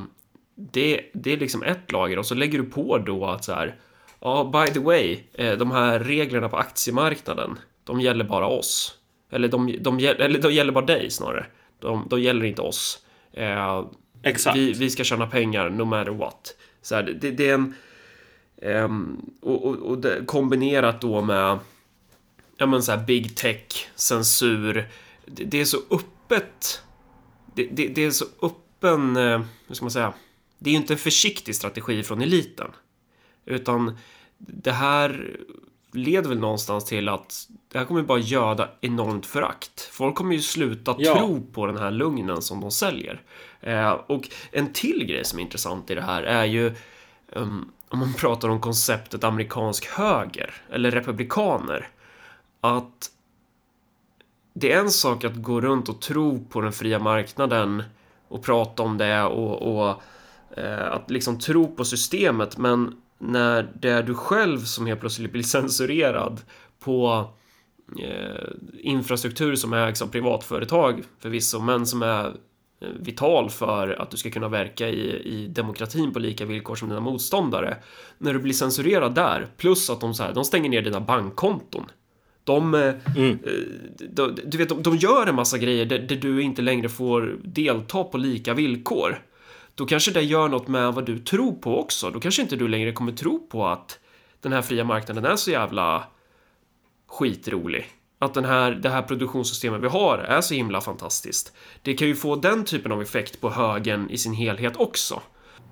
det, det är liksom ett lager och så lägger du på då att så här, ja, by the way, eh, de här reglerna på aktiemarknaden, de gäller bara oss. Eller de, de, eller de gäller bara dig snarare. De, de gäller inte oss. Eh, Exakt. Vi, vi ska tjäna pengar no matter what. Så här, det, det är en... Um, och, och, och det, kombinerat då med ja, men så här big tech, censur. Det, det är så öppet. Det, det, det, är så öppen, eh, hur ska man säga? Det är ju inte en försiktig strategi från eliten. Utan det här leder väl någonstans till att det här kommer bara göda enormt förakt. Folk kommer ju sluta ja. tro på den här lugnen som de säljer. Eh, och en till grej som är intressant i det här är ju um, om man pratar om konceptet amerikansk höger eller republikaner. Att det är en sak att gå runt och tro på den fria marknaden och prata om det och, och eh, att liksom tro på systemet men när det är du själv som helt plötsligt blir censurerad på eh, infrastruktur som ägs liksom av privatföretag förvisso, men som är eh, vital för att du ska kunna verka i, i demokratin på lika villkor som dina motståndare. När du blir censurerad där, plus att de, så här, de stänger ner dina bankkonton. De, eh, mm. Eh, de, du vet, de, de gör en massa grejer där, där du inte längre får delta på lika villkor då kanske det gör något med vad du tror på också. Då kanske inte du längre kommer tro på att den här fria marknaden är så jävla skitrolig. Att den här, det här produktionssystemet vi har är så himla fantastiskt. Det kan ju få den typen av effekt på högen i sin helhet också.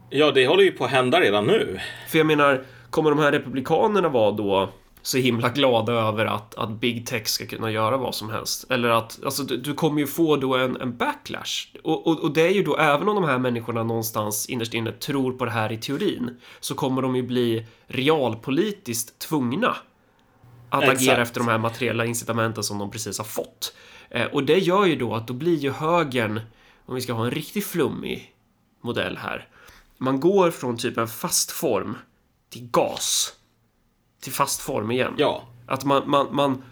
Ja, det håller ju på att hända redan nu. För jag menar, kommer de här republikanerna vara då så himla glada över att, att big tech ska kunna göra vad som helst. Eller att, alltså du, du kommer ju få då en, en backlash. Och, och, och, det är ju då, även om de här människorna någonstans innerst inne tror på det här i teorin, så kommer de ju bli realpolitiskt tvungna att Exakt. agera efter de här materiella incitamenten som de precis har fått. Eh, och det gör ju då att då blir ju högern, om vi ska ha en riktigt flummig modell här, man går från typ en fast form till gas till fast form igen. Ja. Att man, man, man,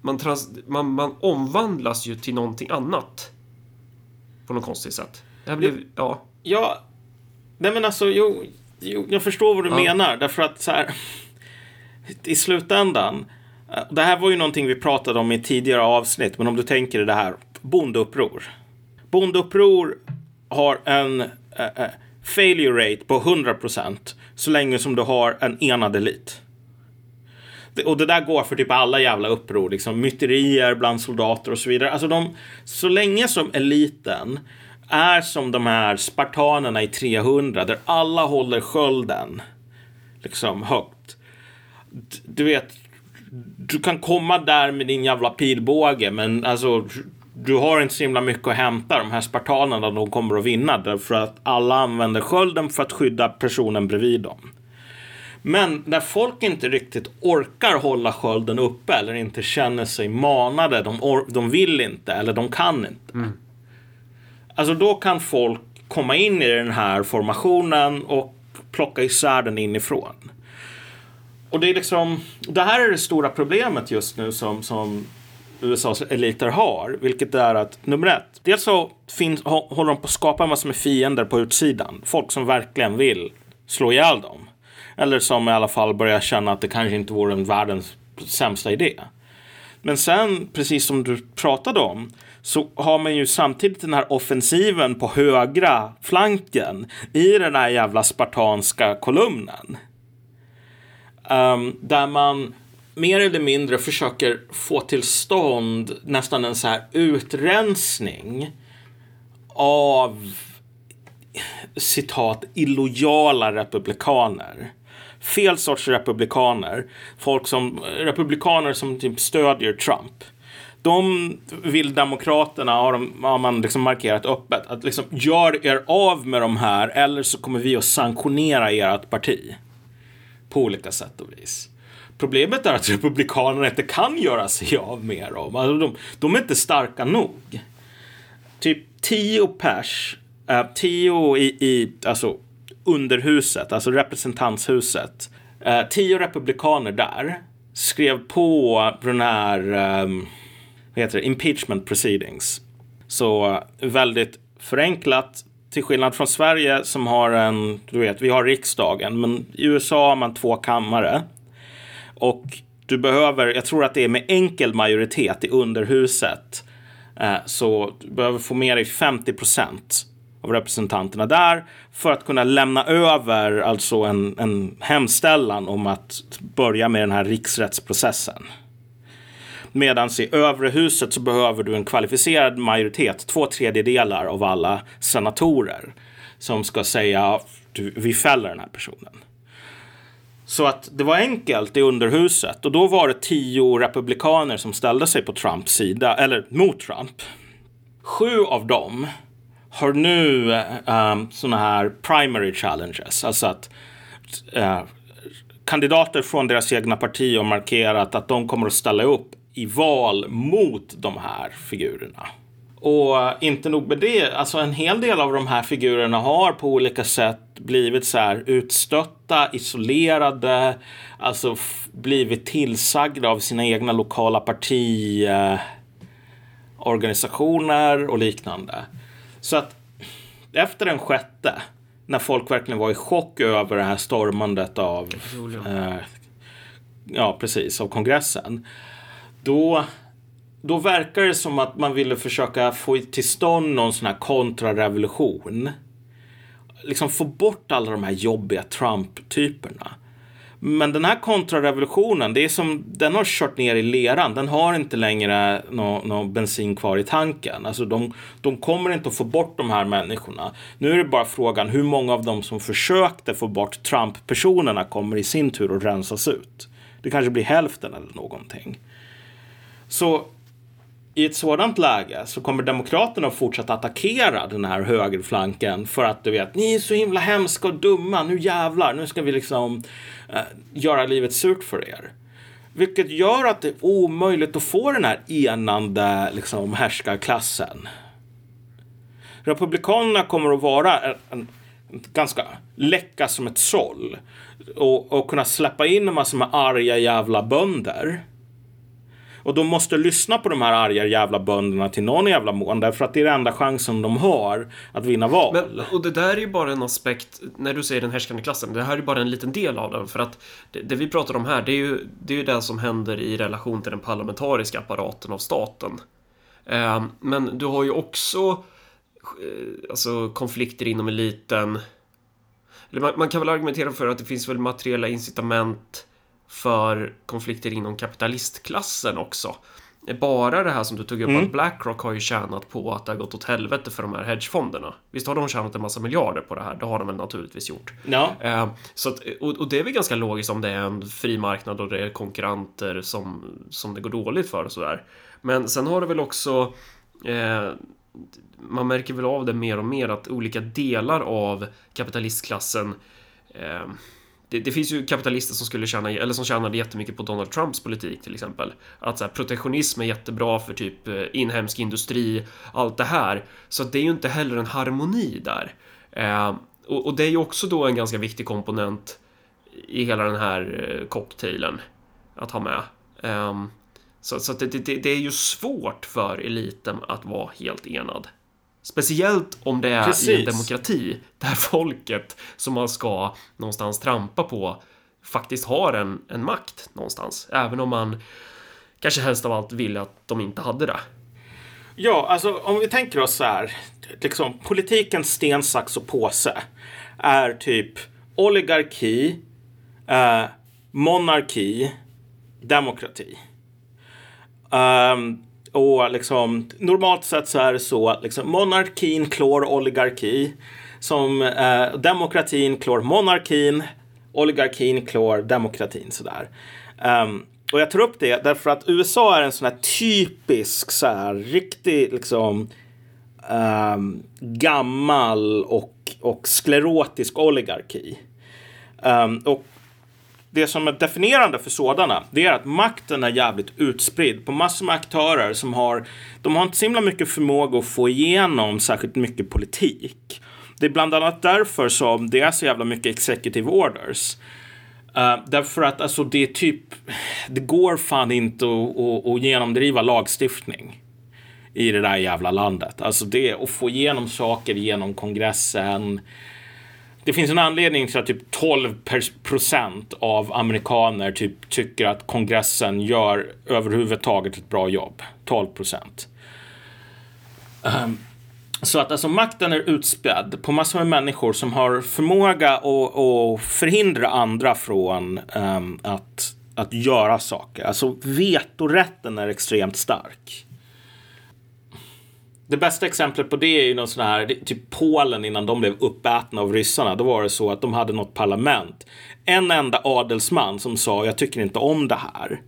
man, trans, man, man omvandlas ju till någonting annat. På något konstigt sätt. Det här blev, ja. Ja, nej men alltså, jo, jo jag förstår vad du ja. menar. Därför att så här, i slutändan, eh, det här var ju någonting vi pratade om i tidigare avsnitt, men om du tänker dig det här, bondeuppror. Bondeuppror har en äh, failure rate på 100% så länge som du har en enad elit och det där går för typ alla jävla uppror, liksom myterier bland soldater och så vidare. Alltså de, så länge som eliten är som de här spartanerna i 300 där alla håller skölden liksom högt. Du vet, du kan komma där med din jävla pilbåge men alltså du har inte så himla mycket att hämta. De här spartanerna de kommer att vinna därför att alla använder skölden för att skydda personen bredvid dem. Men när folk inte riktigt orkar hålla skölden uppe eller inte känner sig manade, de, de vill inte eller de kan inte. Mm. Alltså då kan folk komma in i den här formationen och plocka isär den inifrån. Och det är liksom, det här är det stora problemet just nu som, som USAs eliter har, vilket är att nummer ett, dels så finns, håller de på att skapa en massa med fiender på utsidan, folk som verkligen vill slå ihjäl dem. Eller som i alla fall börjar känna att det kanske inte vore en världens sämsta idé. Men sen, precis som du pratade om, så har man ju samtidigt den här offensiven på högra flanken i den här jävla spartanska kolumnen. Um, där man mer eller mindre försöker få till stånd nästan en så här utrensning av citat illojala republikaner fel sorts republikaner. Folk som, republikaner som typ stödjer Trump. De vill Demokraterna, har, de, har man liksom markerat öppet, att liksom gör er av med de här eller så kommer vi att sanktionera ert parti. På olika sätt och vis. Problemet är att Republikanerna inte kan göra sig av med dem. Alltså de, de är inte starka nog. Typ tio pers, äh, tio i, i alltså underhuset, alltså representanthuset. Eh, tio republikaner där skrev på den här um, vad heter det, impeachment proceedings. Så eh, väldigt förenklat till skillnad från Sverige som har en, du vet, vi har riksdagen, men i USA har man två kammare. Och du behöver, jag tror att det är med enkel majoritet i underhuset. Eh, så du behöver få med dig 50 procent av representanterna där för att kunna lämna över alltså en, en hemställan om att börja med den här riksrättsprocessen. Medan i övre huset så behöver du en kvalificerad majoritet, två tredjedelar av alla senatorer som ska säga du, vi fäller den här personen. Så att det var enkelt i underhuset och då var det tio republikaner som ställde sig på Trumps sida, eller mot Trump. Sju av dem har nu um, eh, eh, sådana här primary challenges, alltså att uh, kandidater från deras egna parti har markerat att de kommer att ställa upp i val mot de här figurerna. Och inte nog med det, alltså en hel del av de här figurerna har på olika sätt blivit så här utstötta, isolerade, alltså blivit tillsagda av sina egna lokala partiorganisationer och liknande. Så att efter den sjätte, när folk verkligen var i chock över det här stormandet av, eh, ja precis, av kongressen då, då verkar det som att man ville försöka få till stånd någon sån här kontrarevolution. Liksom få bort alla de här jobbiga Trump-typerna. Men den här kontrarevolutionen, det är som, den har kört ner i leran. Den har inte längre någon nå bensin kvar i tanken. Alltså de, de kommer inte att få bort de här människorna. Nu är det bara frågan hur många av dem som försökte få bort Trump-personerna kommer i sin tur att rensas ut. Det kanske blir hälften eller någonting. Så i ett sådant läge så kommer Demokraterna att fortsätta attackera den här högerflanken för att du vet, ni är så himla hemska och dumma, nu jävlar, nu ska vi liksom Eh, göra livet surt för er. Vilket gör att det är omöjligt att få den här enande liksom, härskarklassen. Republikanerna kommer att vara en, en, en ganska läcka som ett såll och, och kunna släppa in en massa med arga jävla bönder och de måste lyssna på de här arga jävla bönderna till någon jävla mån. Därför att det är den enda chansen de har att vinna val. Men, och det där är ju bara en aspekt, när du säger den härskande klassen, det här är ju bara en liten del av den. För att det, det vi pratar om här, det är ju det, är ju det som händer i relation till den parlamentariska apparaten av staten. Eh, men du har ju också eh, alltså, konflikter inom eliten. Eller man, man kan väl argumentera för att det finns väl materiella incitament för konflikter inom kapitalistklassen också. Bara det här som du tog upp mm. att Blackrock har ju tjänat på att det har gått åt helvete för de här hedgefonderna. Visst har de tjänat en massa miljarder på det här? Det har de väl naturligtvis gjort. Ja. Eh, så att, och, och, det är väl ganska logiskt om det är en fri marknad och det är konkurrenter som, som det går dåligt för och sådär. Men sen har det väl också eh, man märker väl av det mer och mer att olika delar av kapitalistklassen eh, det, det, finns ju kapitalister som skulle tjäna, eller som tjänade jättemycket på Donald Trumps politik till exempel. Att så här, protektionism är jättebra för typ eh, inhemsk industri, allt det här. Så det är ju inte heller en harmoni där. Eh, och, och, det är ju också då en ganska viktig komponent i hela den här eh, cocktailen att ha med. Eh, så, så det, det, det, är ju svårt för eliten att vara helt enad. Speciellt om det är Precis. i en demokrati där folket som man ska någonstans trampa på faktiskt har en, en makt någonstans. Även om man kanske helst av allt vill att de inte hade det. Ja, alltså om vi tänker oss så här. Liksom, politikens sten, sax och påse är typ oligarki, eh, monarki, demokrati. Um, och liksom, normalt sett så är det så att liksom, monarkin klår oligarki. Som eh, demokratin klår monarkin. Oligarkin klår demokratin sådär. Um, och jag tar upp det därför att USA är en sån här typisk så här riktig liksom um, gammal och, och sklerotisk oligarki. Um, och det som är definierande för sådana, det är att makten är jävligt utspridd på massor med aktörer som har, de har inte så himla mycket förmåga att få igenom särskilt mycket politik. Det är bland annat därför som det är så jävla mycket executive orders. Uh, därför att alltså det är typ, det går fan inte att, att, att genomdriva lagstiftning i det där jävla landet. Alltså det att få igenom saker genom kongressen. Det finns en anledning till att typ 12 procent av amerikaner typ tycker att kongressen gör överhuvudtaget ett bra jobb. 12 procent. Um, så att alltså makten är utspädd på massor med människor som har förmåga att, att förhindra andra från um, att, att göra saker. Alltså vetorätten är extremt stark. Det bästa exemplet på det är ju någon sån här, typ Polen innan de blev uppätna av ryssarna. Då var det så att de hade något parlament. En enda adelsman som sa jag tycker inte om det här.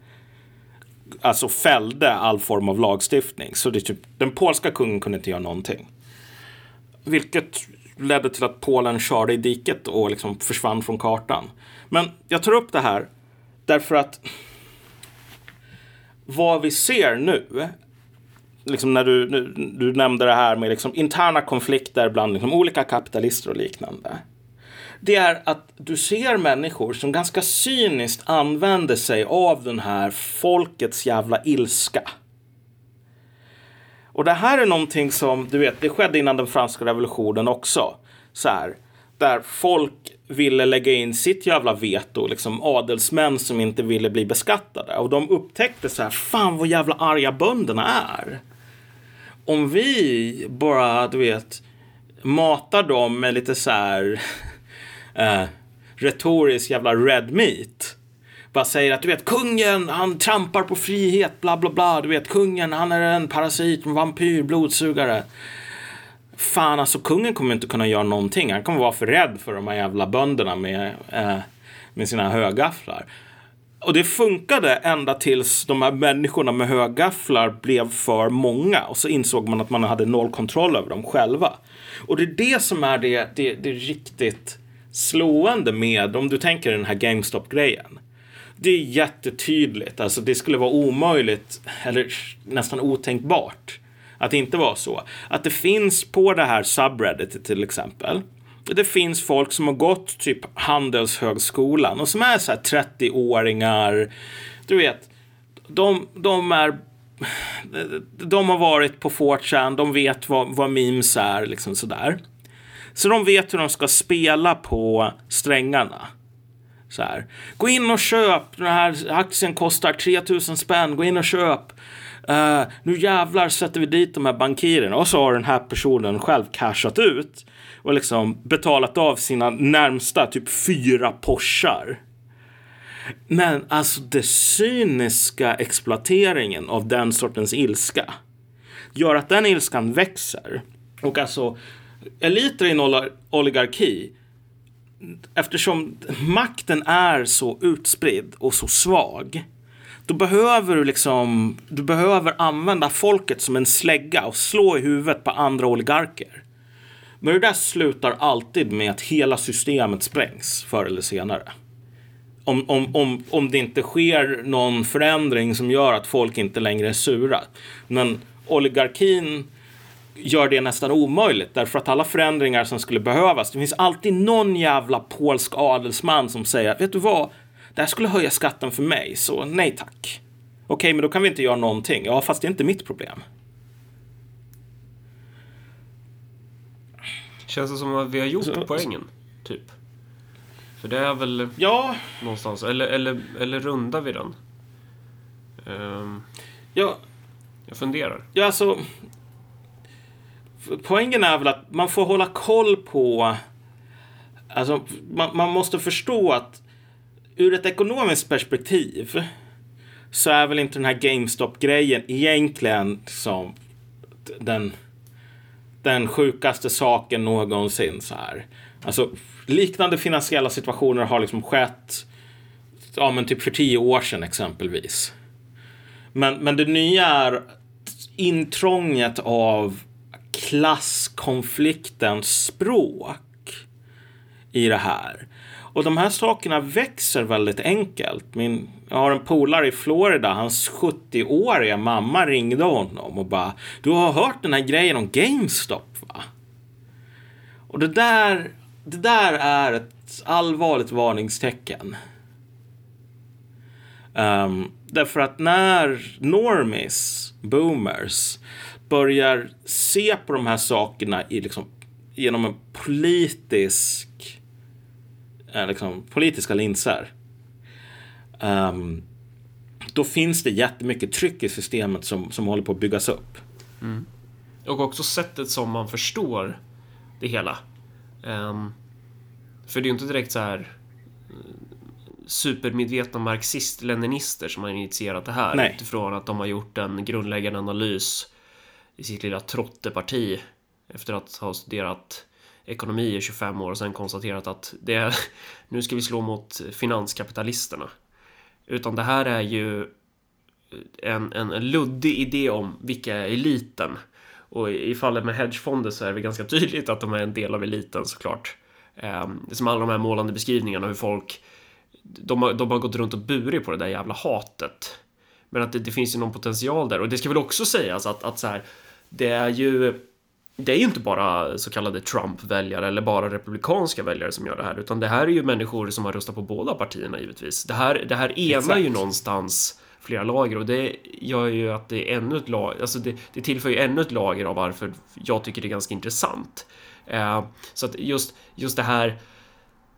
Alltså fällde all form av lagstiftning. Så det typ, den polska kungen kunde inte göra någonting. Vilket ledde till att Polen körde i diket och liksom försvann från kartan. Men jag tar upp det här därför att vad vi ser nu, liksom när du, du nämnde det här med liksom interna konflikter bland liksom olika kapitalister och liknande. Det är att du ser människor som ganska cyniskt använder sig av den här folkets jävla ilska och det här är någonting som, du vet, det skedde innan den franska revolutionen också. Så här, där folk ville lägga in sitt jävla veto, liksom adelsmän som inte ville bli beskattade. Och de upptäckte så här, fan vad jävla arga bönderna är. Om vi bara, du vet, matar dem med lite så här äh, retorisk jävla red meat bara säger att du vet kungen, han trampar på frihet, bla bla bla. Du vet kungen, han är en parasit, en vampyr, blodsugare. Fan, alltså kungen kommer inte kunna göra någonting. Han kommer vara för rädd för de här jävla bönderna med, äh, med sina högafflar. Och det funkade ända tills de här människorna med högafflar blev för många. Och så insåg man att man hade noll kontroll över dem själva. Och det är det som är det, det, det riktigt slående med, om du tänker den här GameStop-grejen det är jättetydligt. Alltså det skulle vara omöjligt eller nästan otänkbart att det inte var så. Att det finns på det här subredditet till exempel. Det finns folk som har gått typ Handelshögskolan och som är så här 30-åringar. Du vet, de, de är de har varit på 4chan, de vet vad, vad memes är, liksom sådär. Så de vet hur de ska spela på strängarna. Så här. Gå in och köp, den här aktien kostar 3000 spänn, gå in och köp. Uh, nu jävlar sätter vi dit de här bankirerna. Och så har den här personen själv cashat ut och liksom betalat av sina närmsta typ fyra Porschar. Men alltså den cyniska exploateringen av den sortens ilska gör att den ilskan växer. Och alltså eliter i en oligarki eftersom makten är så utspridd och så svag då behöver du liksom, du behöver använda folket som en slägga och slå i huvudet på andra oligarker. Men det där slutar alltid med att hela systemet sprängs förr eller senare. Om, om, om, om det inte sker någon förändring som gör att folk inte längre är sura. Men oligarkin gör det nästan omöjligt därför att alla förändringar som skulle behövas, det finns alltid någon jävla polsk adelsman som säger, vet du vad, det här skulle höja skatten för mig, så nej tack. Okej, men då kan vi inte göra någonting. Ja, fast det är inte mitt problem. Känns det som att vi har gjort så, poängen, typ? För det är väl ja. någonstans, eller, eller, eller rundar vi den? Um, ja. Jag funderar. Ja, alltså poängen är väl att man får hålla koll på... Alltså, man, man måste förstå att ur ett ekonomiskt perspektiv så är väl inte den här GameStop-grejen egentligen som den, den sjukaste saken någonsin. Så här. Alltså, liknande finansiella situationer har liksom skett ja, men typ för tio år sedan exempelvis. Men, men det nya är intrånget av klasskonfliktens språk i det här. Och de här sakerna växer väldigt enkelt. Min, jag har en polare i Florida, hans 70-åriga mamma ringde honom och bara Du har hört den här grejen om GameStop va? Och det där, det där är ett allvarligt varningstecken. Um, därför att när normis, boomers, börjar se på de här sakerna i liksom, genom en politisk eh, liksom, politiska linser. Um, då finns det jättemycket tryck i systemet som, som håller på att byggas upp. Mm. Och också sättet som man förstår det hela. Um, för det är ju inte direkt så här eh, supermedvetna marxist-leninister som har initierat det här Nej. utifrån att de har gjort en grundläggande analys i sitt lilla trotteparti efter att ha studerat ekonomi i 25 år och sen konstaterat att det är, nu ska vi slå mot finanskapitalisterna. Utan det här är ju en, en, luddig idé om vilka är eliten. Och i fallet med hedgefonder så är det ganska tydligt att de är en del av eliten såklart. Eh, som alla de här målande beskrivningarna hur folk de har, de har gått runt och burit på det där jävla hatet. Men att det, det finns ju någon potential där och det ska väl också sägas att, att så här, det är ju det är ju inte bara så kallade Trump-väljare eller bara republikanska väljare som gör det här, utan det här är ju människor som har röstat på båda partierna givetvis. Det här, det här enar Exakt. ju någonstans flera lager och det gör ju att det är ännu ett lager, alltså det, det tillför ju ännu ett lager av varför jag tycker det är ganska intressant. Eh, så att just, just det här,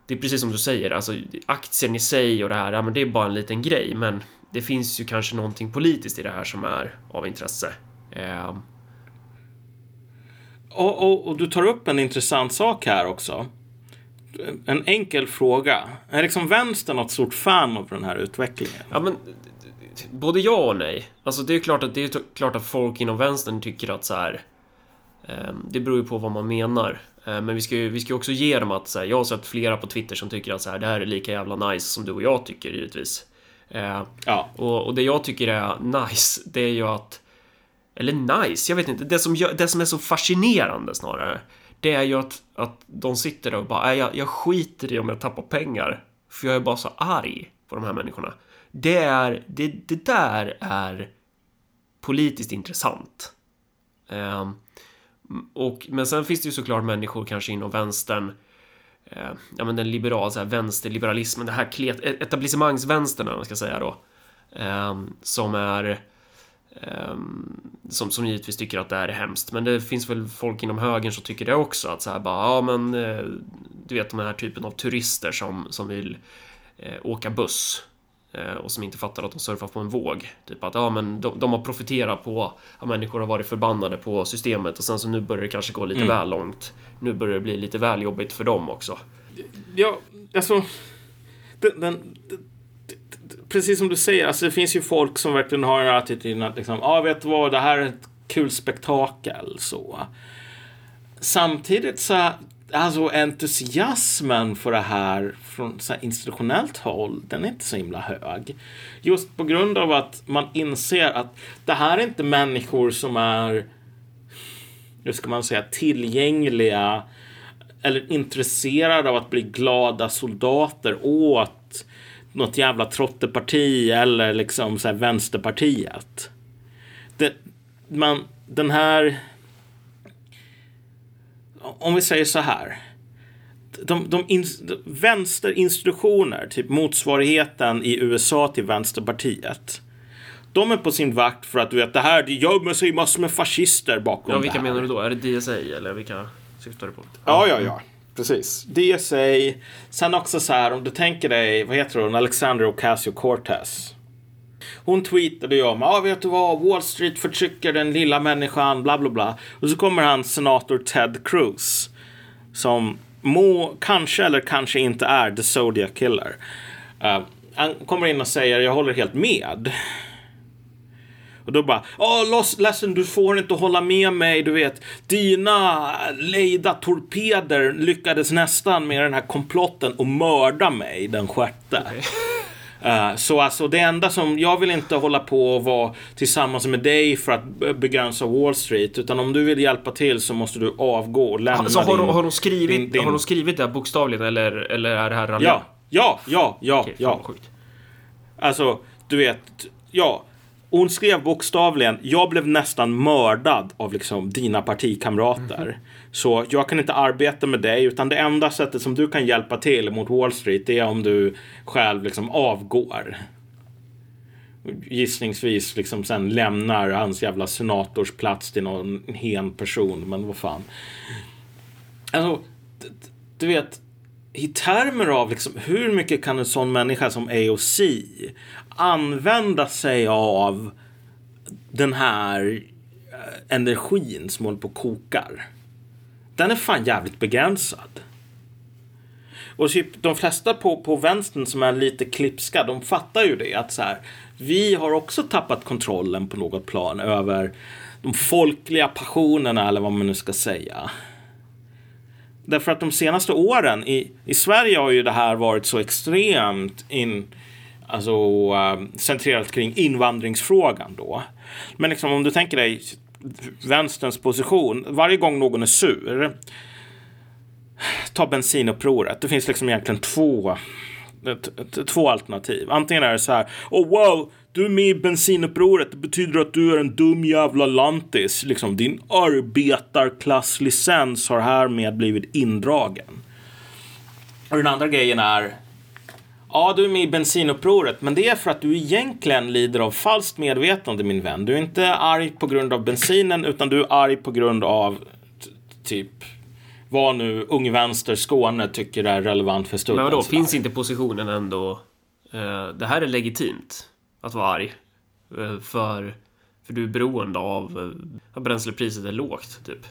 det är precis som du säger, alltså aktien i sig och det här, ja, men det är bara en liten grej, men det finns ju kanske någonting politiskt i det här som är av intresse. Eh, och, och, och, du tar upp en intressant sak här också. En enkel fråga. Är liksom vänstern något stort fan av den här utvecklingen? Ja, men både ja och nej. Alltså det är klart att det är klart att folk inom vänstern tycker att så här. Eh, det beror ju på vad man menar. Eh, men vi ska ju vi ska också ge dem att så här, jag har sett flera på Twitter som tycker att så här, det här är lika jävla nice som du och jag tycker givetvis. Eh, ja. Och, och det jag tycker är nice, det är ju att eller nice, jag vet inte. Det som, gör, det som är så fascinerande snarare, det är ju att, att de sitter där och bara, jag, jag skiter i om jag tappar pengar. För jag är bara så arg på de här människorna. Det, är, det, det där är politiskt intressant. Um, och, men sen finns det ju såklart människor kanske inom vänstern eh, ja men den liberala, så här, vänsterliberalismen, det här klet, e- etablissemangsvänstern, man ska säga då. Eh, som är som, som givetvis tycker att det här är hemskt. Men det finns väl folk inom högern som tycker det också. Att så här bara, ja men uh, du vet de här typen av turister som, som vill uh, åka buss. Uh, och som inte fattar att de surfar på en våg. Typ att ja men de, de har profiterat på att människor har varit förbannade på systemet och sen så nu börjar det kanske gå lite mm. väl långt. Nu börjar det bli lite väl jobbigt för dem också. Ja, alltså. Den, den, precis som du säger, alltså det finns ju folk som verkligen har en attityden att liksom, ja ah, vet du vad, det här är ett kul spektakel så. Samtidigt så, alltså entusiasmen för det här från så här institutionellt håll, den är inte så himla hög. Just på grund av att man inser att det här är inte människor som är, hur ska man säga, tillgängliga eller intresserade av att bli glada soldater åt något jävla trotteparti eller liksom så här vänsterpartiet. Det, man, den här... Om vi säger så här. De, de, in, vänsterinstitutioner, typ motsvarigheten i USA till Vänsterpartiet. De är på sin vakt för att du vet det här, det gömmer sig massor med fascister bakom ja, vilka det här. menar du då? Är det DSA eller vilka syftar du på? Ja, ja, ja precis. DSA. Sen också så här, om du tänker dig, vad heter hon, Alexandra Ocasio-Cortez. Hon tweetade ju om, ja ah, vet du vad, Wall Street förtrycker den lilla människan, bla bla bla. Och så kommer han senator Ted Cruz. Som må, kanske eller kanske inte är the Zodiac Killer. Uh, han kommer in och säger, jag håller helt med. Och då bara, åh ledsen du får inte hålla med mig, du vet. Dina lejda torpeder lyckades nästan med den här komplotten och mörda mig den sjätte. Okay. Uh, eh, så alltså det enda som, jag vill inte hålla på och vara tillsammans med dig för att begränsa Wall Street. Utan om du vill hjälpa till så måste du avgå och lämna alltså, har, din, har, de skrivit, din, din... har de skrivit det bokstavligen eller, eller är det här ralliga? Ja, ja, ja, ja, okay, ja. Alltså, du vet, ja hon skrev bokstavligen, jag blev nästan mördad av liksom dina partikamrater. Mm. Så jag kan inte arbeta med dig, utan det enda sättet som du kan hjälpa till mot Wall Street, det är om du själv liksom avgår. gissningsvis liksom sen lämnar hans jävla senatorsplats till någon hen person. Men vad fan. Alltså, du vet, i termer av liksom, hur mycket kan en sån människa som AOC använda sig av den här eh, energin som håller på och kokar. Den är fan jävligt begränsad. Och typ de flesta på, på vänstern som är lite klipska, de fattar ju det att så här, vi har också tappat kontrollen på något plan över de folkliga passionerna eller vad man nu ska säga. Därför att de senaste åren i, i Sverige har ju det här varit så extremt in, alltså, eh, centrerat kring invandringsfrågan då. Men liksom om du tänker dig vänsterns position, varje gång någon är sur, ta bensinupproret. Det finns liksom egentligen två, två alternativ. Antingen är det så här, oh wow, du är med i bensinupproret. Det betyder att du är en dum jävla lantis. Liksom, din arbetarklasslicens har härmed blivit indragen. Och den andra grejen är Ja, du är med i bensinupproret, men det är för att du egentligen lider av falskt medvetande, min vän. Du är inte arg på grund av bensinen, utan du är arg på grund av typ vad nu Ung Vänster Skåne tycker är relevant för stunden. Men vadå, finns inte positionen ändå? Uh, det här är legitimt att vara arg. Uh, för, för du är beroende av uh, att bränslepriset är lågt, typ.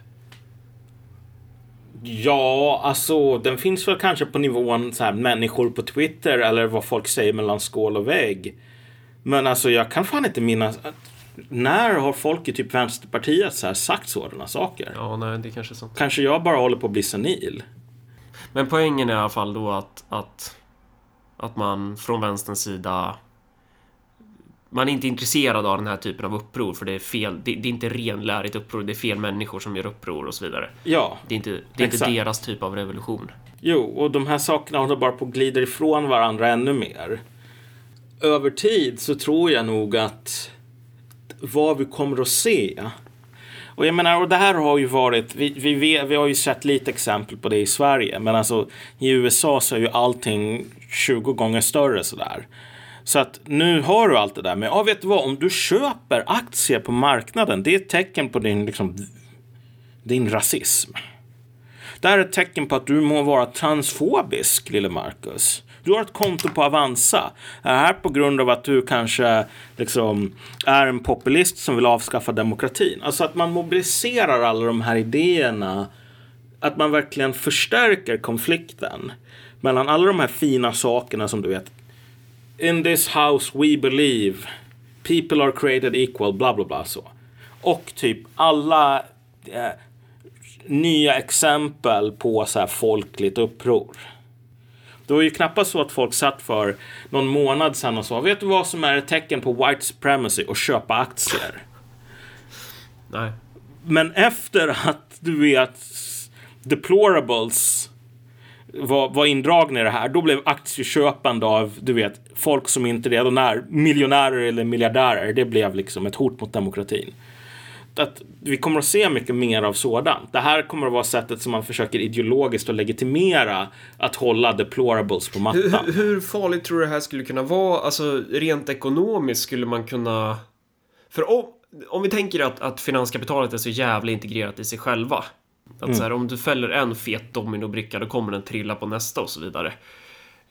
Ja, alltså den finns väl kanske på nivån så här, människor på Twitter eller vad folk säger mellan skål och vägg. Men alltså jag kan fan inte minnas. När har folk i typ Vänsterpartiet så här sagt sådana saker? Ja, nej, det är kanske sant. Kanske jag bara håller på att bli senil. Men poängen är i alla fall då att, att, att man från vänsterns sida man är inte intresserad av den här typen av uppror för det är fel. Det, det är inte renlärigt uppror. Det är fel människor som gör uppror och så vidare. Ja, Det är inte, det är inte deras typ av revolution. Jo, och de här sakerna håller bara på att glida ifrån varandra ännu mer. Över tid så tror jag nog att vad vi kommer att se. Och jag menar, och det här har ju varit, vi, vi, vi har ju sett lite exempel på det i Sverige, men alltså i USA så är ju allting 20 gånger större sådär. Så att nu har du allt det där. Men ja, vet du vad? Om du köper aktier på marknaden, det är ett tecken på din, liksom, din rasism. Det här är ett tecken på att du må vara transfobisk, lille Marcus. Du har ett konto på Avanza. Är det här på grund av att du kanske liksom är en populist som vill avskaffa demokratin? Alltså att man mobiliserar alla de här idéerna. Att man verkligen förstärker konflikten mellan alla de här fina sakerna som du vet in this house we believe people are created equal, bla bla bla så. Och typ alla eh, nya exempel på så här folkligt uppror. Det var ju knappast så att folk satt för någon månad sedan och sa vet du vad som är ett tecken på white supremacy och köpa aktier. Nej. Men efter att du vet deplorables var, var indragna i det här, då blev aktieköpande av, du vet, folk som inte redan är miljonärer eller miljardärer, det blev liksom ett hot mot demokratin. Att vi kommer att se mycket mer av sådant. Det här kommer att vara sättet som man försöker ideologiskt att legitimera att hålla deplorables på mattan. Hur, hur farligt tror du det här skulle kunna vara? Alltså rent ekonomiskt skulle man kunna... För om, om vi tänker att, att finanskapitalet är så jävla integrerat i sig själva. Att mm. så här, om du fäller en fet dominobricka då kommer den trilla på nästa och så vidare.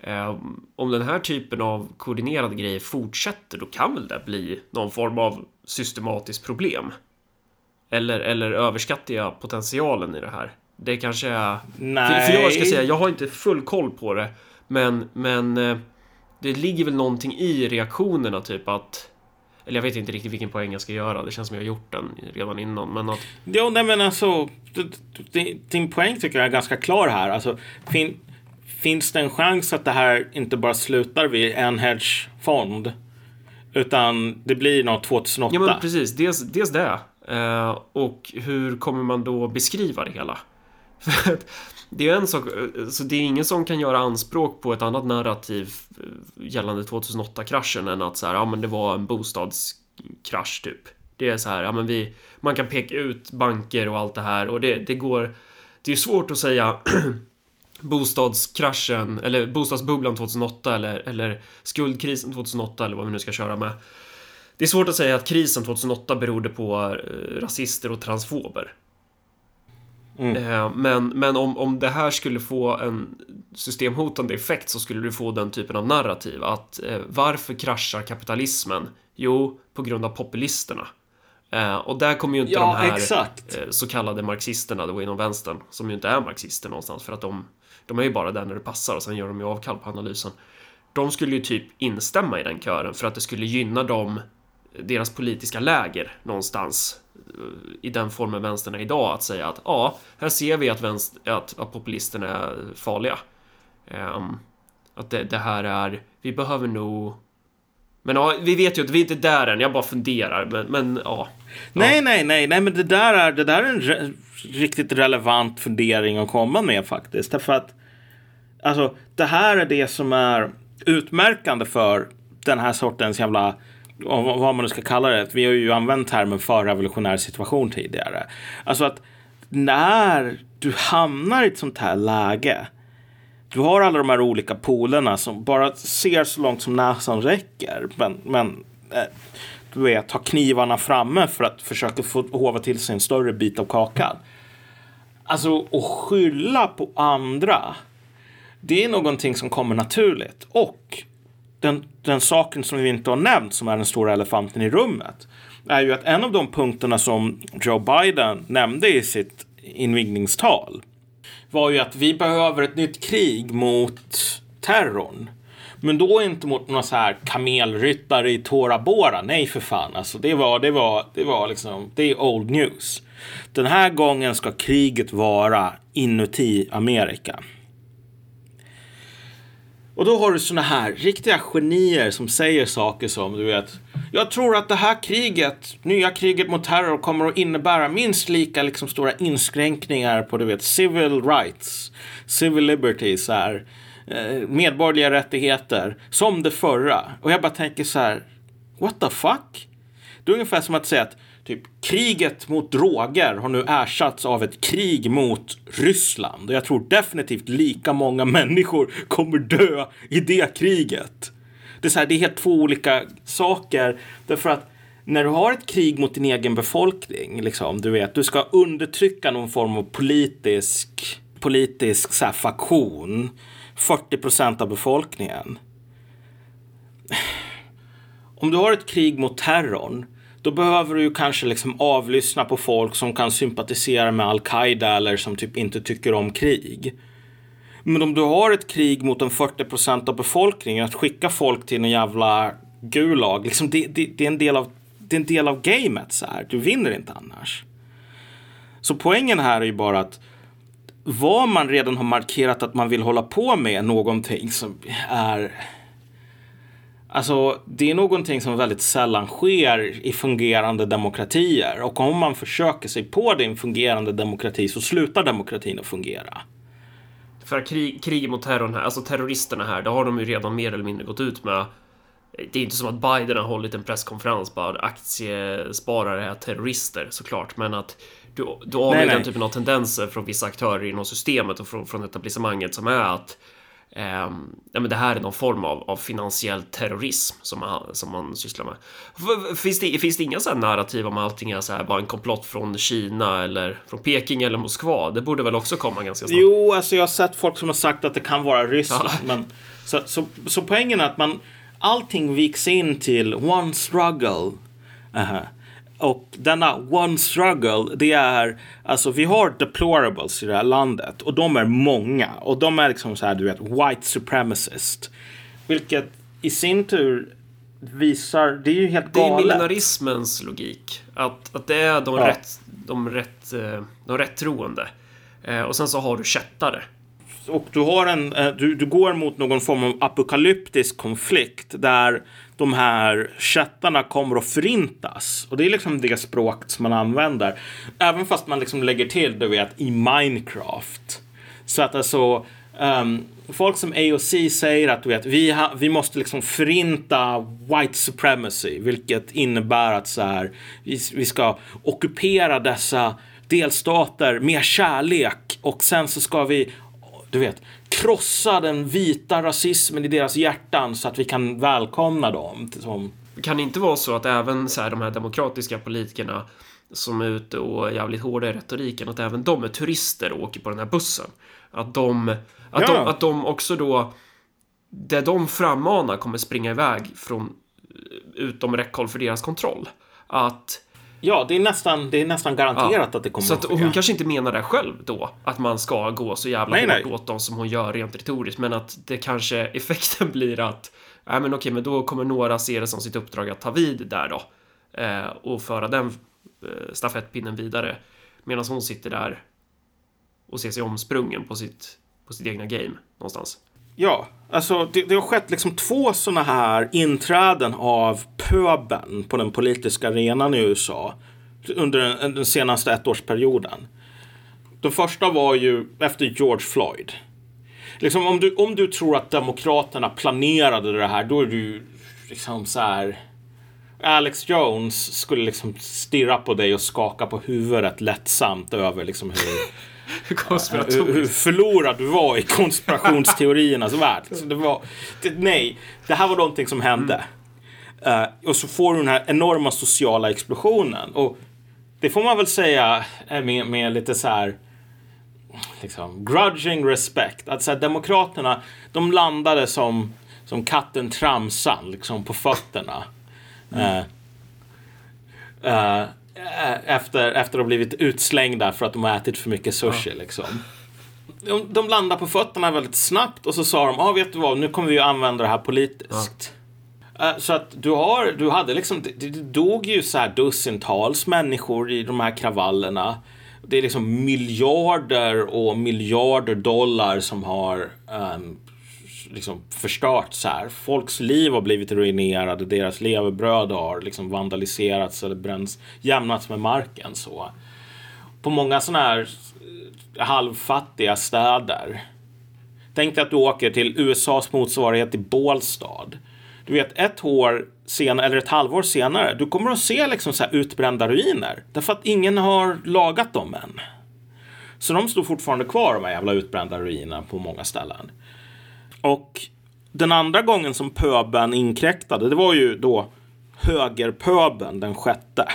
Eh, om den här typen av koordinerade grejer fortsätter då kan väl det bli någon form av systematiskt problem. Eller, eller överskattar jag potentialen i det här? Det kanske är... Nej. För, för jag ska säga, jag har inte full koll på det. Men, men eh, det ligger väl någonting i reaktionerna typ att eller jag vet inte riktigt vilken poäng jag ska göra. Det känns som jag har gjort den redan innan. Men att... Jo, nej men alltså. Din poäng tycker jag är ganska klar här. Alltså, fin, finns det en chans att det här inte bara slutar vid en hedgefond? Utan det blir något 2008? Ja, men precis. Dels, dels det. Uh, och hur kommer man då beskriva det hela? det är en sak, eh, så det är ingen som kan göra anspråk på ett annat narrativ eh, gällande 2008-kraschen än att så här, ja men det var en bostadskrasch typ. Det är så här, ja men vi, man kan peka ut banker och allt det här och det, det går, det är svårt att säga bostadskraschen eller bostadsbubblan 2008 eller, eller skuldkrisen 2008 eller vad vi nu ska köra med. det är svårt att säga att krisen 2008 berodde på eh, rasister och transfober. Mm. Men, men om, om det här skulle få en systemhotande effekt så skulle du få den typen av narrativ. Att eh, varför kraschar kapitalismen? Jo, på grund av populisterna. Eh, och där kommer ju inte ja, de här. Eh, så kallade marxisterna då inom vänstern, som ju inte är marxister någonstans för att de, de är ju bara där när det passar och sen gör de ju avkall på analysen. De skulle ju typ instämma i den kören för att det skulle gynna dem, deras politiska läger någonstans eh, i den formen vänstern är idag att säga att ja, här ser vi att, vänster, att, att populisterna är farliga. Um, att det, det, här är, vi behöver nog men ja, vi vet ju att vi är inte där än, jag bara funderar. Men, men ja. Nej, nej, nej, nej, men det där är, det där är en re riktigt relevant fundering att komma med faktiskt. Därför att alltså, det här är det som är utmärkande för den här sortens jävla vad man nu ska kalla det. Vi har ju använt termen för revolutionär situation tidigare. Alltså att när du hamnar i ett sånt här läge. Du har alla de här olika polerna som bara ser så långt som näsan räcker. Men, men eh, du vet, ha knivarna framme för att försöka få hova till sig en större bit av kakan. Alltså att skylla på andra. Det är någonting som kommer naturligt. Och den, den saken som vi inte har nämnt, som är den stora elefanten i rummet, är ju att en av de punkterna som Joe Biden nämnde i sitt invigningstal var ju att vi behöver ett nytt krig mot terrorn. Men då inte mot någon så här kamelryttare i Tora Bora. Nej för fan, alltså det var, det var, det var liksom, det är old news. Den här gången ska kriget vara inuti Amerika. Och då har du såna här riktiga genier som säger saker som du vet. Jag tror att det här kriget, nya kriget mot terror kommer att innebära minst lika liksom stora inskränkningar på du vet civil rights, civil liberties, här, eh, Eh, medborgerliga rättigheter som det förra. Och jag bara tänker så här, what the fuck? Det är ungefär som att säga att typ kriget mot droger har nu ersatts av ett krig mot Ryssland. Och jag tror definitivt lika många människor kommer dö i det kriget. Det är, så här, det är helt två olika saker. Därför att när du har ett krig mot din egen befolkning, liksom, du vet, du ska undertrycka någon form av politisk, politisk så här, faktion, 40 procent av befolkningen. Om du har ett krig mot terrorn, då behöver du kanske liksom avlyssna på folk som kan sympatisera med Al-Qaida eller som typ inte tycker om krig. Men om du har ett krig mot en 40 procent av befolkningen, att skicka folk till en jävla Gulag, liksom det, det, det, är en del av, det är en del av gamet så här. Du vinner inte annars. Så poängen här är ju bara att vad man redan har markerat att man vill hålla på med någonting som är Alltså, det är någonting som väldigt sällan sker i fungerande demokratier. Och om man försöker sig på det i en fungerande demokrati så slutar demokratin att fungera. För krig, krig mot terrorn här, alltså terroristerna här, det har de ju redan mer eller mindre gått ut med. Det är inte som att Biden har hållit en presskonferens bara aktiesparare är terrorister såklart, men att du, du har den typen av tendenser från vissa aktörer inom systemet och från, från etablissemanget som är att Eh, ja, men det här är någon form av, av finansiell terrorism som man, som man sysslar med. Finns det, finns det inga så här narrativ om allting är så här, bara en komplott från Kina eller från Peking eller Moskva? Det borde väl också komma ganska snart? Jo, alltså jag har sett folk som har sagt att det kan vara Ryssland. Ja. Men, så, så, så poängen är att man allting viks in till one struggle. Uh -huh. Och denna one struggle, det är, alltså vi har deplorables i det här landet och de är många och de är liksom så här, du vet, white supremacist. Vilket i sin tur visar, det är ju helt galet. Det är millenarismens logik. Att, att det är de, ja. rätt, de, rätt, eh, de rätt troende. Eh, och sen så har du kättare. Och du har en, eh, du, du går mot någon form av apokalyptisk konflikt där de här chattarna kommer att förintas. Och det är liksom det språket som man använder. Även fast man liksom lägger till, du vet, i Minecraft. Så att alltså, um, folk som AOC säger att du vet, vi, ha, vi måste liksom förinta white supremacy, vilket innebär att så här, vi, vi ska ockupera dessa delstater med kärlek och sen så ska vi du vet, krossa den vita rasismen i deras hjärtan så att vi kan välkomna dem som kan det inte vara så att även så här, de här demokratiska politikerna som är ute och är jävligt hårda i retoriken, att även de är turister och åker på den här bussen? Att de, att Ja. de, att de också då, det de frammanar kommer springa iväg från eh, utom räckhåll för deras kontroll. Att Ja, det är nästan, det är nästan garanterat att det kommer så att att hon ske. kanske inte menar det själv då, att man ska gå så jävla Nej, hårt nej. åt dem som hon gör rent retoriskt, men att det kanske effekten blir att Nej men okej, men då kommer några se det som sitt uppdrag att ta vid där då eh, och föra den eh, stafettpinnen vidare medan hon sitter där och ser sig omsprungen på sitt, på sitt egna game någonstans. Ja, alltså det, det har skett liksom två sådana här inträden av pöben på den politiska arenan i USA under den, den senaste ettårsperioden. Den första var ju efter George Floyd. Liksom om du, om du tror att Demokraterna planerade det här, då är du liksom så här... Alex Jones skulle liksom stirra på dig och skaka på huvudet lättsamt över liksom hur hur, Konspiratoriskt. hur förlorad du var i konspirationsteoriernas värld. Så det var, det, nej, det här var någonting som hände. Eh, och så får du den här enorma sociala explosionen. Och det får man väl säga med, med lite så här liksom, grudging respect. Att så här, Demokraterna, de landade som, som katten Tramsan liksom på fötterna. Eh, eh, efter, efter att ha blivit utslängda för att de har ätit för mycket sushi. Liksom. De, de landade på fötterna väldigt snabbt och så sa de, ah, vet du vad, nu kommer vi att använda det här politiskt. Eh, Så att du har, du hade liksom, det, det dog ju så här dussintals människor i de här kravallerna. Det är liksom miljarder och miljarder dollar som har ehm, liksom förstörts här. Folks liv har blivit ruinerade, deras levebröd har liksom vandaliserats eller bränns, jämnats med marken så. På många sådana här eh, halvfattiga städer. Tänk dig att du åker till USAs motsvarighet till Bålstad. Du vet, ett år senare, eller ett halvår senare, du kommer att se liksom så här utbrända ruiner. Därför att ingen har lagat dem än. Så de står fortfarande kvar, de här jävla utbrända ruinerna på många ställen. Och den andra gången som pöben inkräktade, det var ju då högerpöben den sjätte.